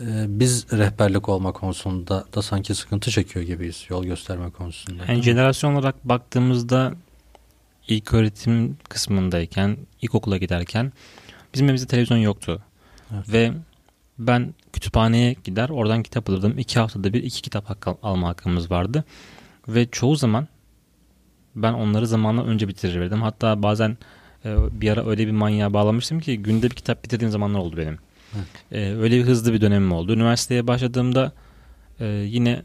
S1: e, biz rehberlik olma konusunda da sanki sıkıntı çekiyor gibiyiz yol gösterme konusunda.
S2: Yani jenerasyon olarak baktığımızda ilk öğretim kısmındayken, ilkokula giderken bizim evimizde televizyon yoktu. Evet. Ve ben kütüphaneye gider oradan kitap alırdım. İki haftada bir iki kitap hakkı alma hakkımız vardı. Ve çoğu zaman ben onları zamanla önce bitirirdim. Hatta bazen e, bir ara öyle bir manyağa bağlamıştım ki günde bir kitap bitirdiğim zamanlar oldu benim. E, öyle bir hızlı bir dönemim oldu. Üniversiteye başladığımda e, yine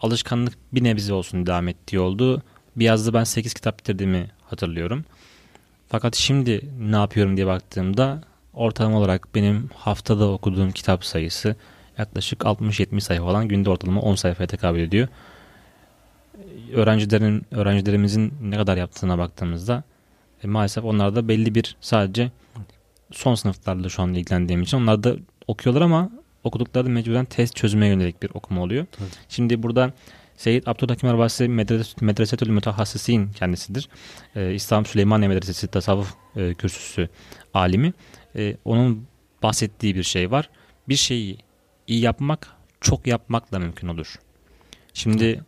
S2: alışkanlık bir nebze olsun devam ettiği oldu. Bir yazda ben 8 kitap bitirdiğimi hatırlıyorum. Fakat şimdi ne yapıyorum diye baktığımda ortalama olarak benim haftada okuduğum kitap sayısı yaklaşık 60-70 sayfa falan günde ortalama 10 sayfaya tekabül ediyor. Öğrencilerin öğrencilerimizin ne kadar yaptığına baktığımızda e, maalesef onlar da belli bir sadece son sınıflarla şu an ilgilendiğim için onlar da okuyorlar ama okudukları da mecburen test çözmeye yönelik bir okuma oluyor. Tabii. Şimdi burada Seyyid Abdülhakim Erbasi Medres Medresetül Mütehassisin kendisidir. Ee, İslam Süleymaniye Medresesi tasavvuf e, kürsüsü alimi. E, onun bahsettiği bir şey var. Bir şeyi iyi yapmak çok yapmakla mümkün olur. Şimdi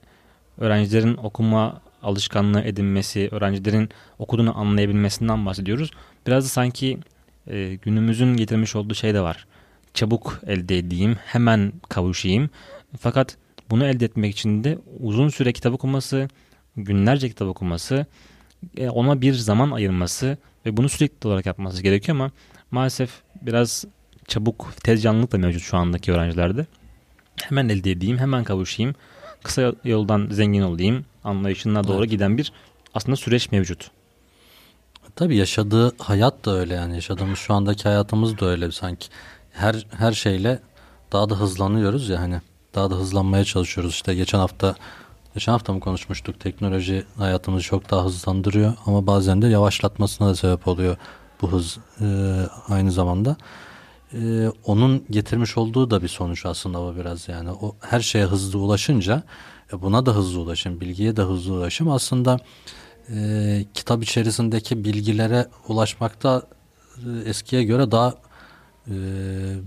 S2: öğrencilerin okuma alışkanlığı edinmesi, öğrencilerin okuduğunu anlayabilmesinden bahsediyoruz. Biraz da sanki e, günümüzün getirmiş olduğu şey de var. Çabuk elde edeyim, hemen kavuşayım. Fakat bunu elde etmek için de uzun süre kitap okuması, günlerce kitap okuması, e, ona bir zaman ayırması ve bunu sürekli olarak yapması gerekiyor ama maalesef biraz çabuk tez canlılık da mevcut şu andaki öğrencilerde. Hemen elde edeyim, hemen kavuşayım, kısa yoldan zengin olayım anlayışına doğru evet. giden bir aslında süreç mevcut.
S1: Tabii yaşadığı hayat da öyle yani yaşadığımız şu andaki hayatımız da öyle sanki. Her her şeyle daha da hızlanıyoruz ya hani daha da hızlanmaya çalışıyoruz. İşte geçen hafta geçen hafta mı konuşmuştuk teknoloji hayatımızı çok daha hızlandırıyor ama bazen de yavaşlatmasına da sebep oluyor bu hız e, aynı zamanda. E, onun getirmiş olduğu da bir sonuç aslında bu biraz yani o her şeye hızlı ulaşınca e, buna da hızlı ulaşım, bilgiye de hızlı ulaşım aslında e, kitap içerisindeki bilgilere ulaşmakta e, eskiye göre daha e,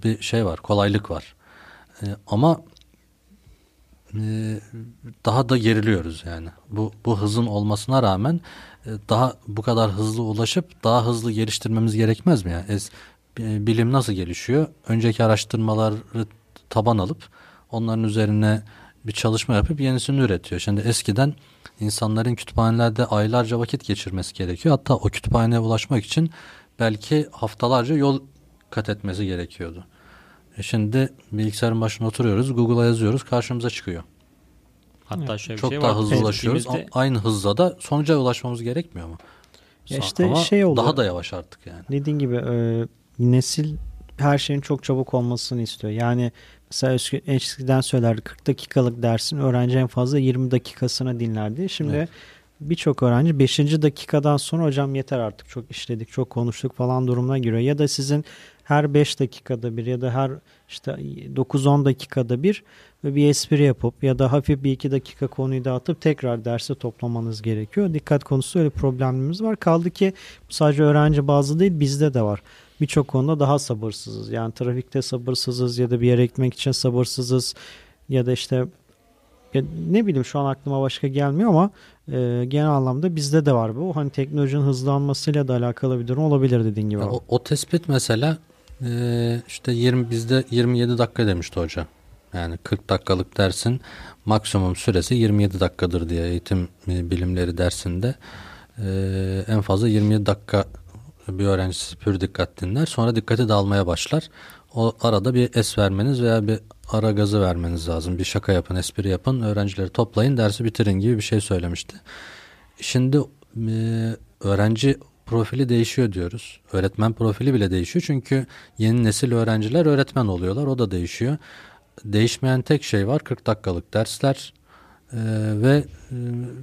S1: bir şey var, kolaylık var. E, ama e, daha da geriliyoruz yani. Bu bu hızın olmasına rağmen daha bu kadar hızlı ulaşıp daha hızlı geliştirmemiz gerekmez mi yani? Es, bilim nasıl gelişiyor? Önceki araştırmaları taban alıp onların üzerine bir çalışma yapıp yenisini üretiyor. Şimdi eskiden insanların kütüphanelerde aylarca vakit geçirmesi gerekiyor. Hatta o kütüphaneye ulaşmak için belki haftalarca yol kat etmesi gerekiyordu. E şimdi bilgisayarın başına oturuyoruz, Google'a yazıyoruz, karşımıza çıkıyor.
S2: Hatta şöyle
S1: Çok
S2: şey
S1: daha
S2: var.
S1: hızlı ulaşıyoruz. Aynı hızla da sonuca ulaşmamız gerekmiyor mu?
S3: Ya işte Ama şey oldu.
S1: Daha da yavaş artık yani.
S3: Dediğin gibi e, nesil her şeyin çok çabuk olmasını istiyor. Yani mesela eskiden söylerdi 40 dakikalık dersin öğrenci en fazla 20 dakikasını dinlerdi. Şimdi evet. birçok öğrenci 5. dakikadan sonra hocam yeter artık çok işledik çok konuştuk falan durumuna giriyor. Ya da sizin her 5 dakikada bir ya da her işte 9-10 dakikada bir bir espri yapıp ya da hafif bir iki dakika konuyu dağıtıp tekrar derse toplamanız gerekiyor. Dikkat konusu öyle problemimiz var. Kaldı ki sadece öğrenci bazı değil bizde de var. Birçok konuda daha sabırsızız. Yani trafikte sabırsızız ya da bir yere gitmek için sabırsızız ya da işte ya ne bileyim şu an aklıma başka gelmiyor ama e, genel anlamda bizde de var bu. Hani teknolojinin hızlanmasıyla da alakalı bir durum olabilir dediğin gibi.
S1: O, o tespit mesela e, işte 20 bizde 27 dakika demişti hoca. Yani 40 dakikalık dersin maksimum süresi 27 dakikadır diye eğitim e, bilimleri dersinde e, en fazla 27 dakika bir öğrencisi pür dikkat dinler. Sonra dikkati dağılmaya başlar. O arada bir es vermeniz veya bir ara gazı vermeniz lazım. Bir şaka yapın, espri yapın, öğrencileri toplayın, dersi bitirin gibi bir şey söylemişti. Şimdi e, öğrenci profili değişiyor diyoruz. Öğretmen profili bile değişiyor çünkü yeni nesil öğrenciler öğretmen oluyorlar. O da değişiyor. Değişmeyen tek şey var 40 dakikalık dersler ee, ve e,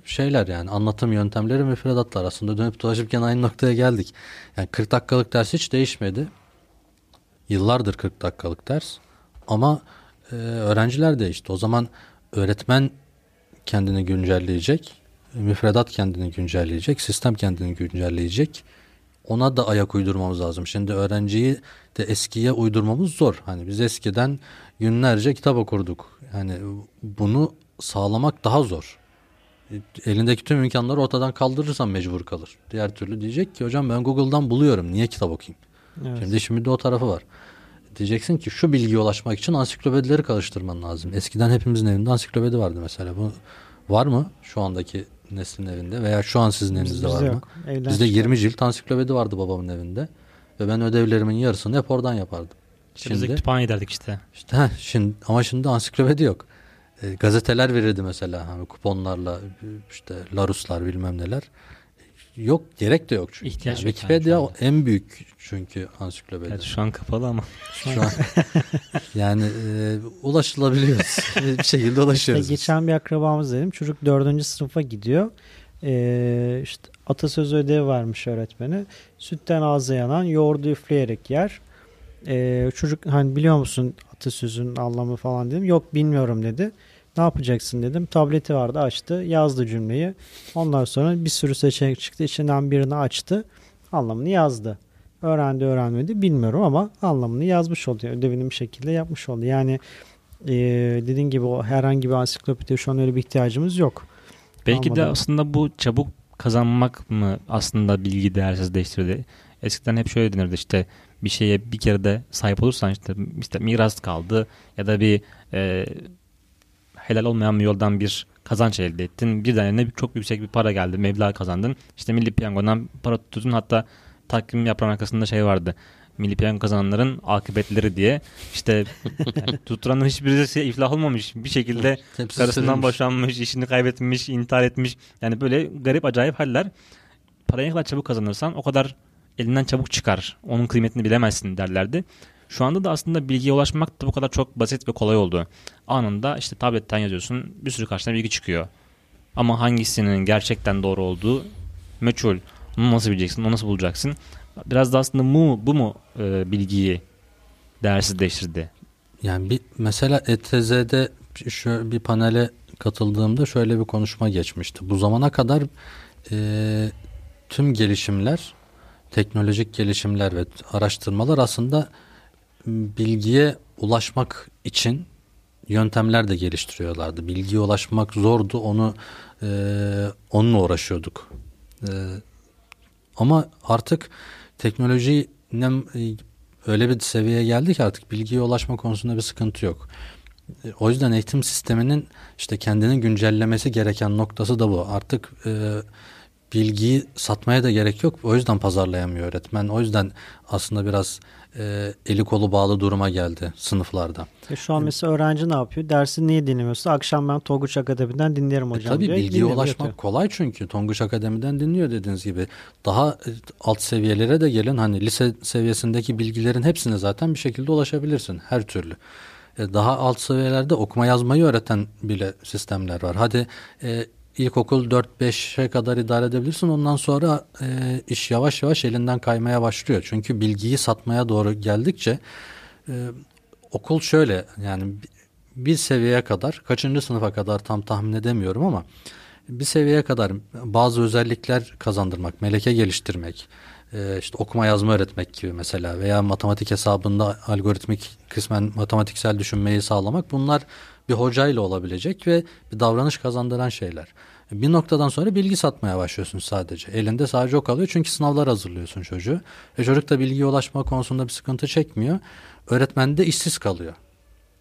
S1: şeyler yani anlatım yöntemleri müfredatlar aslında dönüp dolaşırken aynı noktaya geldik. Yani 40 dakikalık ders hiç değişmedi. Yıllardır 40 dakikalık ders ama e, öğrenciler değişti. O zaman öğretmen kendini güncelleyecek, müfredat kendini güncelleyecek, sistem kendini güncelleyecek. Ona da ayak uydurmamız lazım. Şimdi öğrenciyi de eskiye uydurmamız zor. Hani biz eskiden günlerce kitap okurduk. Yani bunu sağlamak daha zor. Elindeki tüm imkanları ortadan kaldırırsan mecbur kalır. Diğer türlü diyecek ki hocam ben Google'dan buluyorum. Niye kitap okuyayım? Evet. Şimdi şimdi de o tarafı var. Diyeceksin ki şu bilgiye ulaşmak için ansiklopedileri karıştırman lazım. Eskiden hepimizin evinde ansiklopedi vardı mesela. Bu var mı şu andaki neslin evinde veya şu an sizin evinizde var mı? Evden Bizde 20 cilt ansiklopedi vardı babamın evinde. Ve ben ödevlerimin yarısını hep oradan yapardım.
S2: İşte şimdi, de kütüphane ederdik işte.
S1: işte heh, şimdi, ama şimdi ansiklopedi yok. E, gazeteler verirdi mesela hani kuponlarla işte Laruslar bilmem neler. Yok gerek de yok çünkü. İhtiyaç yani Wikipedia yani en büyük çünkü ansiklopedi. Evet,
S2: şu an kapalı ama. Şu an [LAUGHS]
S1: yani e, ulaşılabiliyor. [LAUGHS] bir şekilde ulaşıyoruz.
S3: İşte geçen bir akrabamız dedim. Çocuk dördüncü sınıfa gidiyor. Ee, işte atasözü ödevi varmış öğretmeni. Sütten ağzı yanan yoğurdu üfleyerek yer. Ee, çocuk hani biliyor musun atasözünün anlamı falan dedim. Yok bilmiyorum dedi. Ne yapacaksın dedim. Tableti vardı açtı. Yazdı cümleyi. Ondan sonra bir sürü seçenek çıktı. İçinden birini açtı. Anlamını yazdı. Öğrendi öğrenmedi bilmiyorum ama anlamını yazmış oldu. Ödevini bir şekilde yapmış oldu. Yani e, dediğin gibi o herhangi bir ansiklopediye şu an öyle bir ihtiyacımız yok.
S2: Belki Almadan. de aslında bu çabuk kazanmak mı aslında bilgi değersizleştirdi? Eskiden hep şöyle denirdi işte bir şeye bir kere de sahip olursan işte, işte miras kaldı ya da bir e, helal olmayan bir yoldan bir kazanç elde ettin. Birden eline çok yüksek bir para geldi. Meblağ kazandın. İşte milli piyangodan para tuttun. Hatta takvim yaprağın arkasında şey vardı. Milli piyango kazananların akıbetleri diye. İşte yani [LAUGHS] tutturanların hiçbirisi iflah olmamış. Bir şekilde karısından boşanmış, işini kaybetmiş, intihar etmiş. Yani böyle garip acayip haller. Parayı ne kadar çabuk kazanırsan o kadar elinden çabuk çıkar. Onun kıymetini bilemezsin derlerdi. Şu anda da aslında bilgiye ulaşmak da bu kadar çok basit ve kolay oldu. Anında işte tabletten yazıyorsun bir sürü karşına bilgi çıkıyor. Ama hangisinin gerçekten doğru olduğu meçhul. Onu nasıl bileceksin, onu nasıl bulacaksın? Biraz da aslında bu, bu mu e, bilgiyi değersizleştirdi?
S1: Yani bir mesela ETZ'de şöyle bir panele katıldığımda şöyle bir konuşma geçmişti. Bu zamana kadar e, tüm gelişimler, teknolojik gelişimler ve araştırmalar aslında bilgiye ulaşmak için yöntemler de geliştiriyorlardı. Bilgiye ulaşmak zordu. Onu e, onunla uğraşıyorduk. E, ama artık teknoloji ne, öyle bir seviyeye geldi ki artık bilgiye ulaşma konusunda bir sıkıntı yok. E, o yüzden eğitim sisteminin işte kendini güncellemesi gereken noktası da bu. Artık e, bilgiyi satmaya da gerek yok. O yüzden pazarlayamıyor öğretmen. O yüzden aslında biraz e, eli kolu bağlı duruma geldi sınıflarda.
S3: E şu an mesela öğrenci ne yapıyor? Dersi niye dinlemiyorsa akşam ben Tonguç Akademi'den dinlerim e, hocam.
S1: E tabii diye bilgiye ulaşmak yapıyor. kolay çünkü Tonguç Akademi'den dinliyor dediğiniz gibi. Daha e, alt seviyelere de gelin hani lise seviyesindeki bilgilerin hepsine zaten bir şekilde ulaşabilirsin her türlü e, daha alt seviyelerde okuma yazmayı öğreten bile sistemler var. Hadi e, ilkokul 4-5'e kadar idare edebilirsin. Ondan sonra e, iş yavaş yavaş elinden kaymaya başlıyor. Çünkü bilgiyi satmaya doğru geldikçe e, okul şöyle yani bir seviyeye kadar kaçıncı sınıfa kadar tam tahmin edemiyorum ama bir seviyeye kadar bazı özellikler kazandırmak, meleke geliştirmek, işte okuma yazma öğretmek gibi mesela veya matematik hesabında algoritmik kısmen matematiksel düşünmeyi sağlamak bunlar bir hocayla olabilecek ve bir davranış kazandıran şeyler. Bir noktadan sonra bilgi satmaya başlıyorsun sadece. Elinde sadece o kalıyor çünkü sınavlar hazırlıyorsun çocuğu. E çocuk da bilgiye ulaşma konusunda bir sıkıntı çekmiyor. Öğretmen de işsiz kalıyor.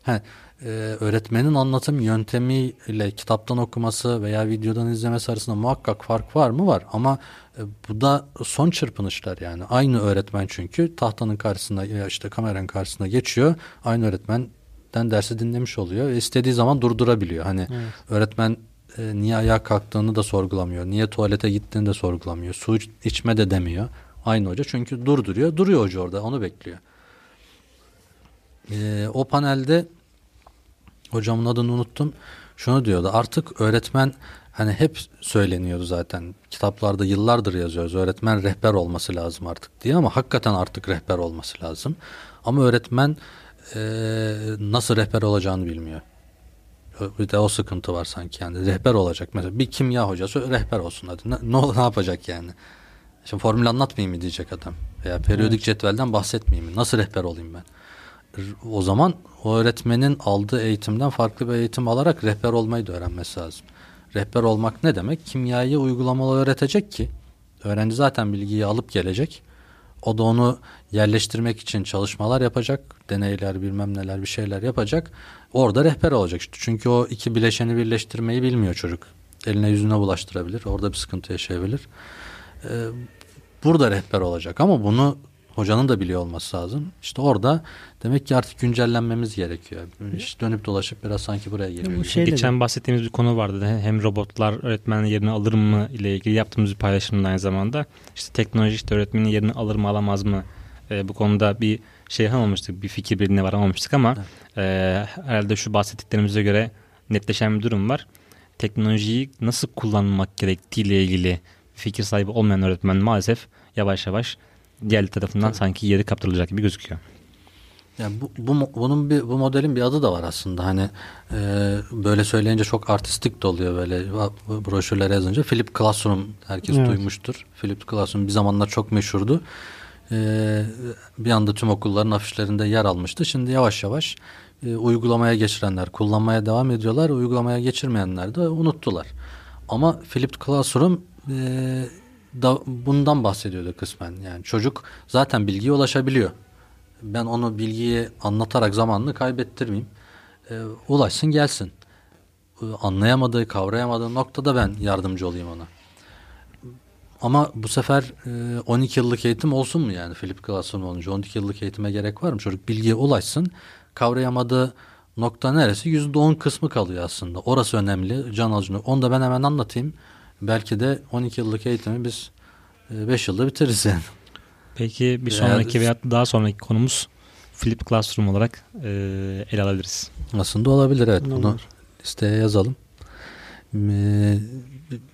S1: He, e, öğretmenin anlatım yöntemiyle kitaptan okuması veya videodan izlemesi arasında muhakkak fark var mı? Var ama e, bu da son çırpınışlar yani. Aynı öğretmen çünkü tahtanın karşısına ya işte kameranın karşısına geçiyor. Aynı öğretmenden dersi dinlemiş oluyor ve istediği zaman durdurabiliyor. Hani evet. öğretmen e, niye ayağa kalktığını da sorgulamıyor. Niye tuvalete gittiğini de sorgulamıyor. Su içme de demiyor. Aynı hoca çünkü durduruyor. Duruyor hoca orada onu bekliyor. E, o panelde hocamın adını unuttum. Şunu diyordu artık öğretmen hani hep söyleniyordu zaten kitaplarda yıllardır yazıyoruz öğretmen rehber olması lazım artık diye ama hakikaten artık rehber olması lazım. Ama öğretmen e, nasıl rehber olacağını bilmiyor. Bir de o sıkıntı var sanki yani rehber olacak. Mesela bir kimya hocası rehber olsun hadi. Ne, ne, ne yapacak yani? Şimdi formül anlatmayayım mı diyecek adam. Veya periyodik evet. cetvelden bahsetmeyeyim mi? Nasıl rehber olayım ben? O zaman o öğretmenin aldığı eğitimden farklı bir eğitim alarak rehber olmayı da öğrenmesi lazım. Rehber olmak ne demek? Kimyayı uygulamalı öğretecek ki öğrenci zaten bilgiyi alıp gelecek. O da onu yerleştirmek için çalışmalar yapacak. Deneyler bilmem neler bir şeyler yapacak. Orada rehber olacak. Çünkü o iki bileşeni birleştirmeyi bilmiyor çocuk. Eline yüzüne bulaştırabilir. Orada bir sıkıntı yaşayabilir. Ee, burada rehber olacak ama bunu hocanın da biliyor olması lazım. İşte orada demek ki artık güncellenmemiz gerekiyor. İşte dönüp dolaşıp biraz sanki buraya geliyor. Bu
S2: şeyle Geçen de. bahsettiğimiz bir konu vardı. Hem robotlar öğretmenin yerini alır mı ile ilgili yaptığımız bir paylaşımda aynı zamanda. İşte teknoloji işte öğretmenin yerini alır mı alamaz mı? Ee, bu konuda bir şey yapamamıştık. Bir fikir birliğine varamamıştık ama evet. e, herhalde şu bahsettiklerimize göre netleşen bir durum var. Teknolojiyi nasıl kullanmak gerektiği ile ilgili fikir sahibi olmayan öğretmen maalesef yavaş yavaş diğer tarafından Tabii. sanki yeri kaptırılacak gibi gözüküyor.
S1: Yani bu, bu bunun bir bu modelin bir adı da var aslında. Hani e, böyle söyleyince çok artistik de oluyor böyle broşürlere yazınca. Philip Classroom herkes evet. duymuştur. Philip Classroom bir zamanlar çok meşhurdu. E, bir anda tüm okulların afişlerinde yer almıştı. Şimdi yavaş yavaş e, uygulamaya geçirenler kullanmaya devam ediyorlar. Uygulamaya geçirmeyenler de unuttular. Ama Philip Classroom e, da bundan bahsediyordu kısmen. Yani çocuk zaten bilgiye ulaşabiliyor. Ben onu bilgiyi anlatarak zamanını kaybettirmeyeyim. E, ulaşsın gelsin. E, anlayamadığı, kavrayamadığı noktada ben yardımcı olayım ona. Ama bu sefer e, 12 yıllık eğitim olsun mu yani Philip Classroom olunca 12 yıllık eğitime gerek var mı? Çocuk bilgiye ulaşsın. Kavrayamadığı nokta neresi? %10 kısmı kalıyor aslında. Orası önemli. Can alıcı. Onu da ben hemen anlatayım. Belki de 12 yıllık eğitimi biz 5 e, yılda bitiririz yani.
S2: Peki bir sonraki veya daha sonraki konumuz Flip Classroom olarak e, ele alabiliriz.
S1: Aslında olabilir evet. Bunu Olur. listeye yazalım. E,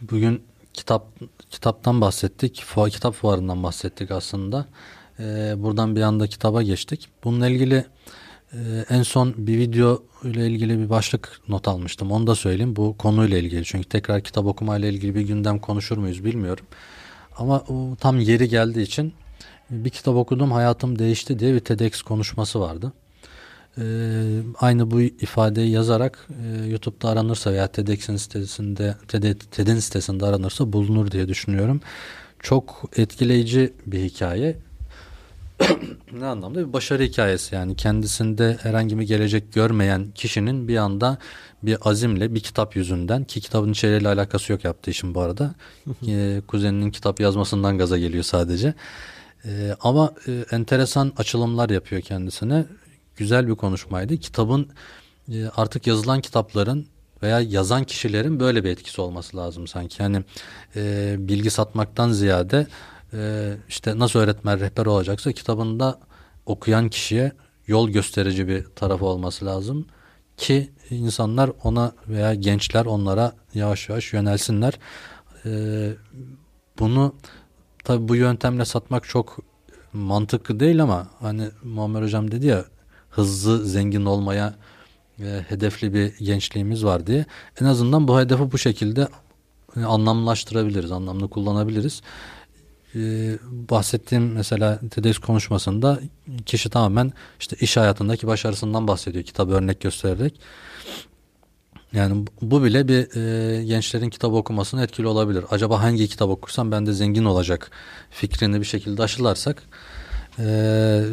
S1: bugün kitap kitaptan bahsettik. Fuar, kitap fuarından bahsettik aslında. E, buradan bir anda kitaba geçtik. Bununla ilgili ee, en son bir video ile ilgili bir başlık not almıştım. Onu da söyleyeyim. Bu konuyla ilgili. Çünkü tekrar kitap okumayla ilgili bir gündem konuşur muyuz bilmiyorum. Ama o tam yeri geldiği için bir kitap okudum hayatım değişti diye bir TEDx konuşması vardı. Ee, aynı bu ifadeyi yazarak e, YouTube'da aranırsa veya TEDx'in sitesinde TED, TED'in sitesinde aranırsa bulunur diye düşünüyorum. Çok etkileyici bir hikaye [COUGHS] ne anlamda? Bir başarı hikayesi yani. Kendisinde herhangi bir gelecek görmeyen kişinin bir anda bir azimle bir kitap yüzünden ki kitabın içeriğiyle alakası yok yaptığı işin bu arada. E, kuzeninin kitap yazmasından gaza geliyor sadece. E, ama e, enteresan açılımlar yapıyor kendisine. Güzel bir konuşmaydı. Kitabın e, artık yazılan kitapların veya yazan kişilerin böyle bir etkisi olması lazım sanki. Yani e, bilgi satmaktan ziyade e, işte nasıl öğretmen rehber olacaksa kitabında okuyan kişiye yol gösterici bir tarafı olması lazım ki insanlar ona veya gençler onlara yavaş yavaş yönelsinler. E, bunu tabi bu yöntemle satmak çok mantıklı değil ama hani Muammer Hocam dedi ya hızlı zengin olmaya e, hedefli bir gençliğimiz var diye. En azından bu hedefi bu şekilde anlamlaştırabiliriz, anlamlı kullanabiliriz e, bahsettiğim mesela TEDx konuşmasında kişi tamamen işte iş hayatındaki başarısından bahsediyor kitabı örnek göstererek. Yani bu bile bir e, gençlerin kitap okumasına etkili olabilir. Acaba hangi kitap okursam ben de zengin olacak fikrini bir şekilde aşılarsak Ee,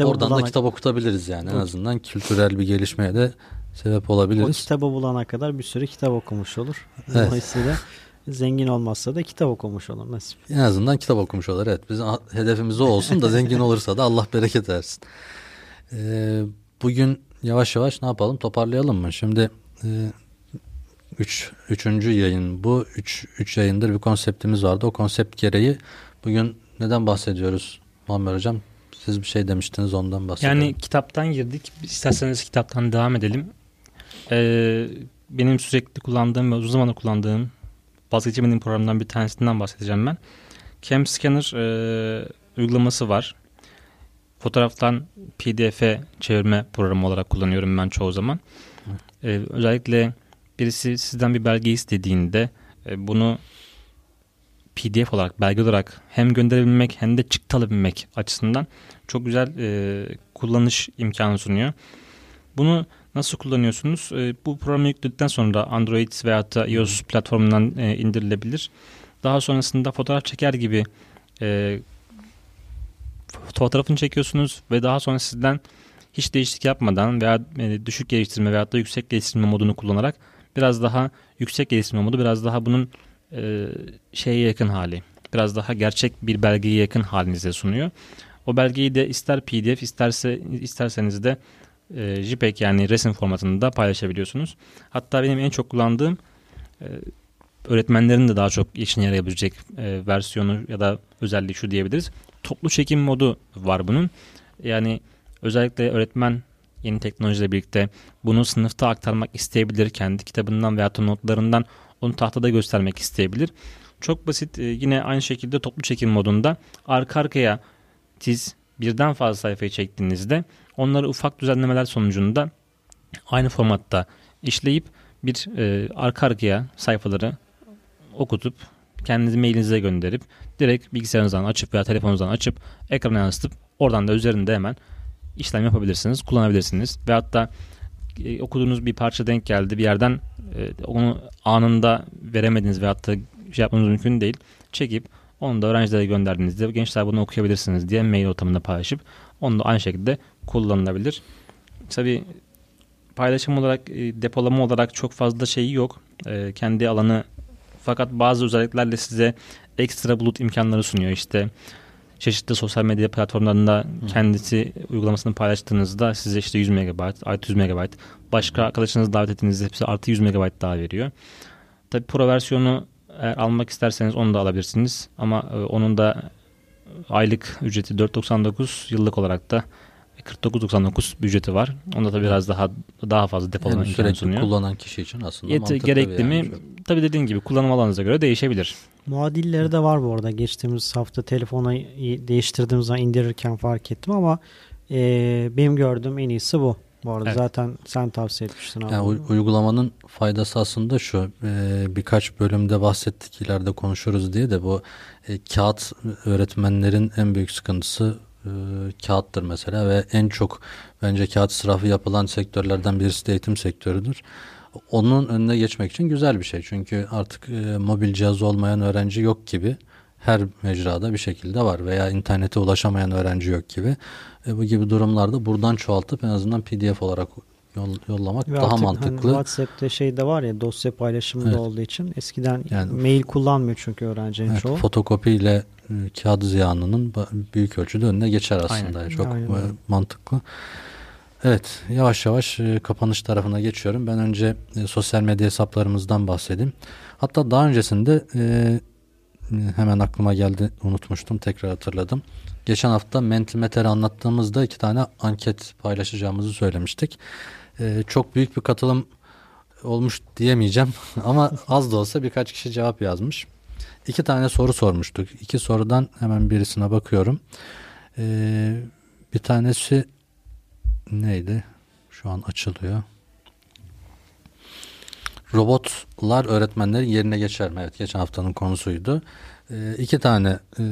S1: oradan bulana... da kitap okutabiliriz yani en azından kültürel bir gelişmeye de sebep olabiliriz. O
S3: kitabı bulana kadar bir sürü kitap okumuş olur. Evet. Dolayısıyla zengin olmazsa da kitap okumuş olur nasip.
S1: En azından kitap okumuş olur evet. Bizim hedefimiz o olsun da zengin olursa da Allah bereket versin. Ee, bugün yavaş yavaş ne yapalım toparlayalım mı? Şimdi e, üç, üçüncü yayın bu. Üç, üç yayındır bir konseptimiz vardı. O konsept gereği bugün neden bahsediyoruz Muammer Hocam? Siz bir şey demiştiniz ondan bahsedelim.
S2: Yani kitaptan girdik. İsterseniz kitaptan devam edelim. Ee, benim sürekli kullandığım ve uzun zamandır kullandığım vazgeçemediğim programdan bir tanesinden bahsedeceğim ben. Cam Scanner e, uygulaması var. Fotoğraftan PDF'e çevirme programı olarak kullanıyorum ben çoğu zaman. E, özellikle birisi sizden bir belge istediğinde e, bunu PDF olarak, belge olarak hem gönderebilmek hem de çıktı alabilmek açısından çok güzel e, kullanış imkanı sunuyor. Bunu nasıl kullanıyorsunuz? E, bu programı yükledikten sonra Android veya da iOS platformundan e, indirilebilir. Daha sonrasında fotoğraf çeker gibi e, fotoğrafını çekiyorsunuz ve daha sonra sizden hiç değişiklik yapmadan veya e, düşük geliştirme veya da yüksek geliştirme modunu kullanarak biraz daha yüksek geliştirme modu biraz daha bunun e, şeye yakın hali. Biraz daha gerçek bir belgeye yakın halinize sunuyor. O belgeyi de ister PDF isterse isterseniz de e, JPEG yani resim formatında paylaşabiliyorsunuz. Hatta benim en çok kullandığım e, öğretmenlerin de daha çok işine yarayabilecek e, versiyonu ya da özelliği şu diyebiliriz. Toplu çekim modu var bunun. Yani özellikle öğretmen yeni teknolojiyle birlikte bunu sınıfta aktarmak isteyebilir. Kendi kitabından veya notlarından onu tahtada göstermek isteyebilir. Çok basit e, yine aynı şekilde toplu çekim modunda arka arkaya siz birden fazla sayfayı çektiğinizde onları ufak düzenlemeler sonucunda aynı formatta işleyip bir e, arka arkaya sayfaları okutup kendinizi mailinize gönderip direkt bilgisayarınızdan açıp veya telefonunuzdan açıp ekrana yansıtıp oradan da üzerinde hemen işlem yapabilirsiniz, kullanabilirsiniz. Ve hatta e, okuduğunuz bir parça denk geldi bir yerden e, onu anında veremediniz ve hatta şey yapmanız mümkün değil. Çekip onu da öğrencilere gönderdiğinizde gençler bunu okuyabilirsiniz diye mail ortamında paylaşıp onu da aynı şekilde kullanılabilir. Tabi paylaşım olarak e, depolama olarak çok fazla şeyi yok. E, kendi alanı fakat bazı özelliklerle size ekstra bulut imkanları sunuyor. İşte çeşitli sosyal medya platformlarında kendisi uygulamasını paylaştığınızda size işte 100 MB, artı 100 MB, başka arkadaşınızı davet ettiğinizde hepsi artı 100 MB daha veriyor. Tabi Pro versiyonu eğer almak isterseniz onu da alabilirsiniz. Ama e, onun da aylık ücreti 4.99 yıllık olarak da 49.99 ücreti var. Onda da biraz daha daha fazla depolama yani imkanı sunuyor.
S1: kullanan kişi için aslında Yet, mantıklı
S2: gerekli mi? Tabii dediğin gibi kullanım alanınıza göre değişebilir.
S3: Muadilleri de var bu arada. Geçtiğimiz hafta telefonu değiştirdiğimiz zaman indirirken fark ettim ama e, benim gördüğüm en iyisi bu. Bu arada evet. zaten sen tavsiye etmiştin.
S1: Abi. Yani uygulamanın faydası aslında şu e, birkaç bölümde bahsettik ileride konuşuruz diye de bu e, kağıt öğretmenlerin en büyük sıkıntısı e, kağıttır mesela ve en çok bence kağıt israfı yapılan sektörlerden birisi de eğitim sektörüdür. Onun önüne geçmek için güzel bir şey çünkü artık e, mobil cihaz olmayan öğrenci yok gibi her mecrada bir şekilde var veya internete ulaşamayan öğrenci yok gibi. E, bu gibi durumlarda buradan çoğaltıp en azından PDF olarak yol, yollamak Ve daha artık mantıklı. Hani
S3: WhatsApp'te şey de var ya dosya paylaşımı evet. da olduğu için eskiden yani, mail kullanmıyor çünkü öğrencinin evet, çoğu.
S1: Fotokopiyle kağıt ziyanının büyük ölçüde önüne geçer aslında. Aynen. Çok Aynen. mantıklı. Evet yavaş yavaş e, kapanış tarafına geçiyorum. Ben önce e, sosyal medya hesaplarımızdan bahsedeyim. Hatta daha öncesinde e, hemen aklıma geldi unutmuştum tekrar hatırladım. Geçen hafta Mentimeter'i anlattığımızda iki tane anket paylaşacağımızı söylemiştik. Çok büyük bir katılım olmuş diyemeyeceğim [LAUGHS] ama az da olsa birkaç kişi cevap yazmış. İki tane soru sormuştuk. İki sorudan hemen birisine bakıyorum. Ee, bir tanesi neydi? Şu an açılıyor. Robotlar öğretmenlerin yerine geçer mi? Evet geçen haftanın konusuydu. Ee, iki tane e,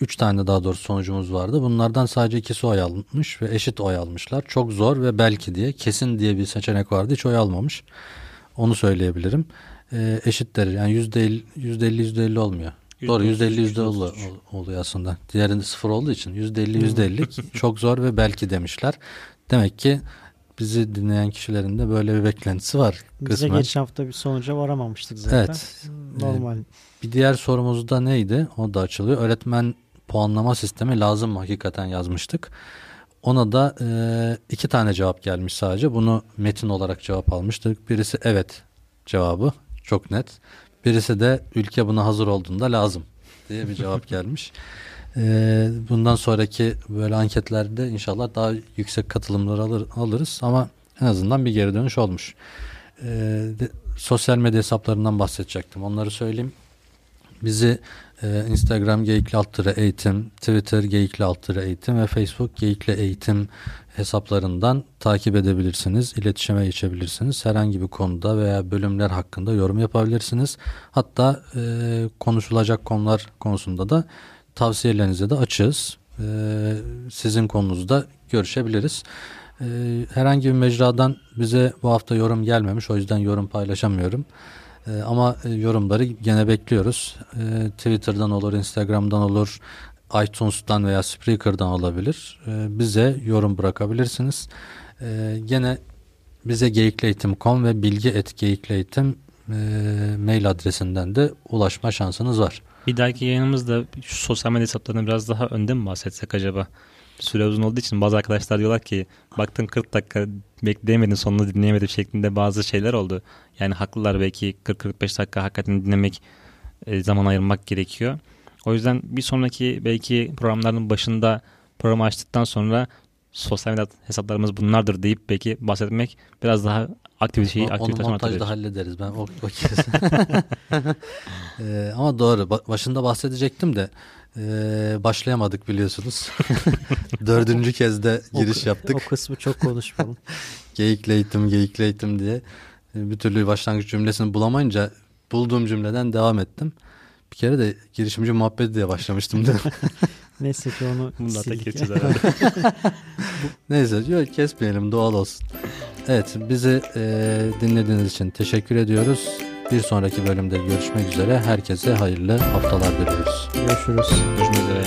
S1: üç tane daha doğrusu sonucumuz vardı. Bunlardan sadece ikisi oy almış ve eşit oy almışlar. Çok zor ve belki diye kesin diye bir seçenek vardı. Hiç oy almamış. Onu söyleyebilirim. E, eşitler yani yüzde elli yüzde elli yüzde elli olmuyor. Doğru %50 yüzde ol- oluyor aslında. Diğerinde sıfır olduğu için %50 %50 [LAUGHS] çok zor ve belki demişler. Demek ki bizi dinleyen kişilerin de böyle bir beklentisi var.
S3: Bize
S1: kısmen.
S3: geçen hafta bir sonuca varamamıştık zaten.
S1: Evet.
S3: Normal.
S1: Bir diğer sorumuz da neydi? O da açılıyor. Öğretmen puanlama sistemi lazım mı? Hakikaten yazmıştık. Ona da e, iki tane cevap gelmiş sadece. Bunu metin olarak cevap almıştık. Birisi evet cevabı. Çok net. Birisi de ülke buna hazır olduğunda lazım diye bir cevap [LAUGHS] gelmiş. E, bundan sonraki böyle anketlerde inşallah daha yüksek katılımlar alır, alırız ama en azından bir geri dönüş olmuş. E, de- sosyal medya hesaplarından bahsedecektim. Onları söyleyeyim. Bizi e, Instagram geyikli alt tere eğitim, Twitter geyikli alt tere eğitim ve Facebook geyikli eğitim hesaplarından takip edebilirsiniz. İletişime geçebilirsiniz. Herhangi bir konuda veya bölümler hakkında yorum yapabilirsiniz. Hatta e, konuşulacak konular konusunda da tavsiyelerinize de açığız. E, sizin konunuzda görüşebiliriz. E, herhangi bir mecradan bize bu hafta yorum gelmemiş. O yüzden yorum paylaşamıyorum. Ee, ama e, yorumları gene bekliyoruz. Ee, Twitter'dan olur, Instagram'dan olur, iTunes'tan veya Spreaker'dan olabilir. Ee, bize yorum bırakabilirsiniz. Ee, gene bize geyikleytim.com ve bilgi.geyikleytim e, mail adresinden de ulaşma şansınız var.
S2: Bir dahaki yayınımızda sosyal medya hesaplarını biraz daha önde mi bahsetsek acaba? Süre uzun olduğu için bazı arkadaşlar diyorlar ki baktın 40 dakika bekleyemedin sonunu dinleyemedim şeklinde bazı şeyler oldu. Yani haklılar belki 40-45 dakika hakikaten dinlemek e, zaman ayırmak gerekiyor. O yüzden bir sonraki belki programların başında programı açtıktan sonra sosyal medya hesaplarımız bunlardır deyip belki bahsetmek biraz daha aktiviteyi
S1: O- Onu
S2: aktivite
S1: montajda hallederiz. Ben o, o kez. [LAUGHS] [LAUGHS] Ee, ama doğru. Ba- başında bahsedecektim de e, başlayamadık biliyorsunuz. [LAUGHS] Dördüncü kez de giriş yaptık.
S3: O kısmı çok konuşmayalım. [LAUGHS]
S1: Geyikle eğitim, geyikle eğitim diye e, bir türlü başlangıç cümlesini bulamayınca bulduğum cümleden devam ettim. Bir kere de girişimci muhabbeti diye başlamıştım değil mi? [LAUGHS]
S3: Neyse ki onu
S2: Bunu da geçeceğiz herhalde.
S1: Neyse yok kesmeyelim doğal olsun. Evet bizi e, dinlediğiniz için teşekkür ediyoruz. Bir sonraki bölümde görüşmek üzere. Herkese hayırlı haftalar diliyoruz.
S3: Görüşürüz.
S2: Görüşmek üzere.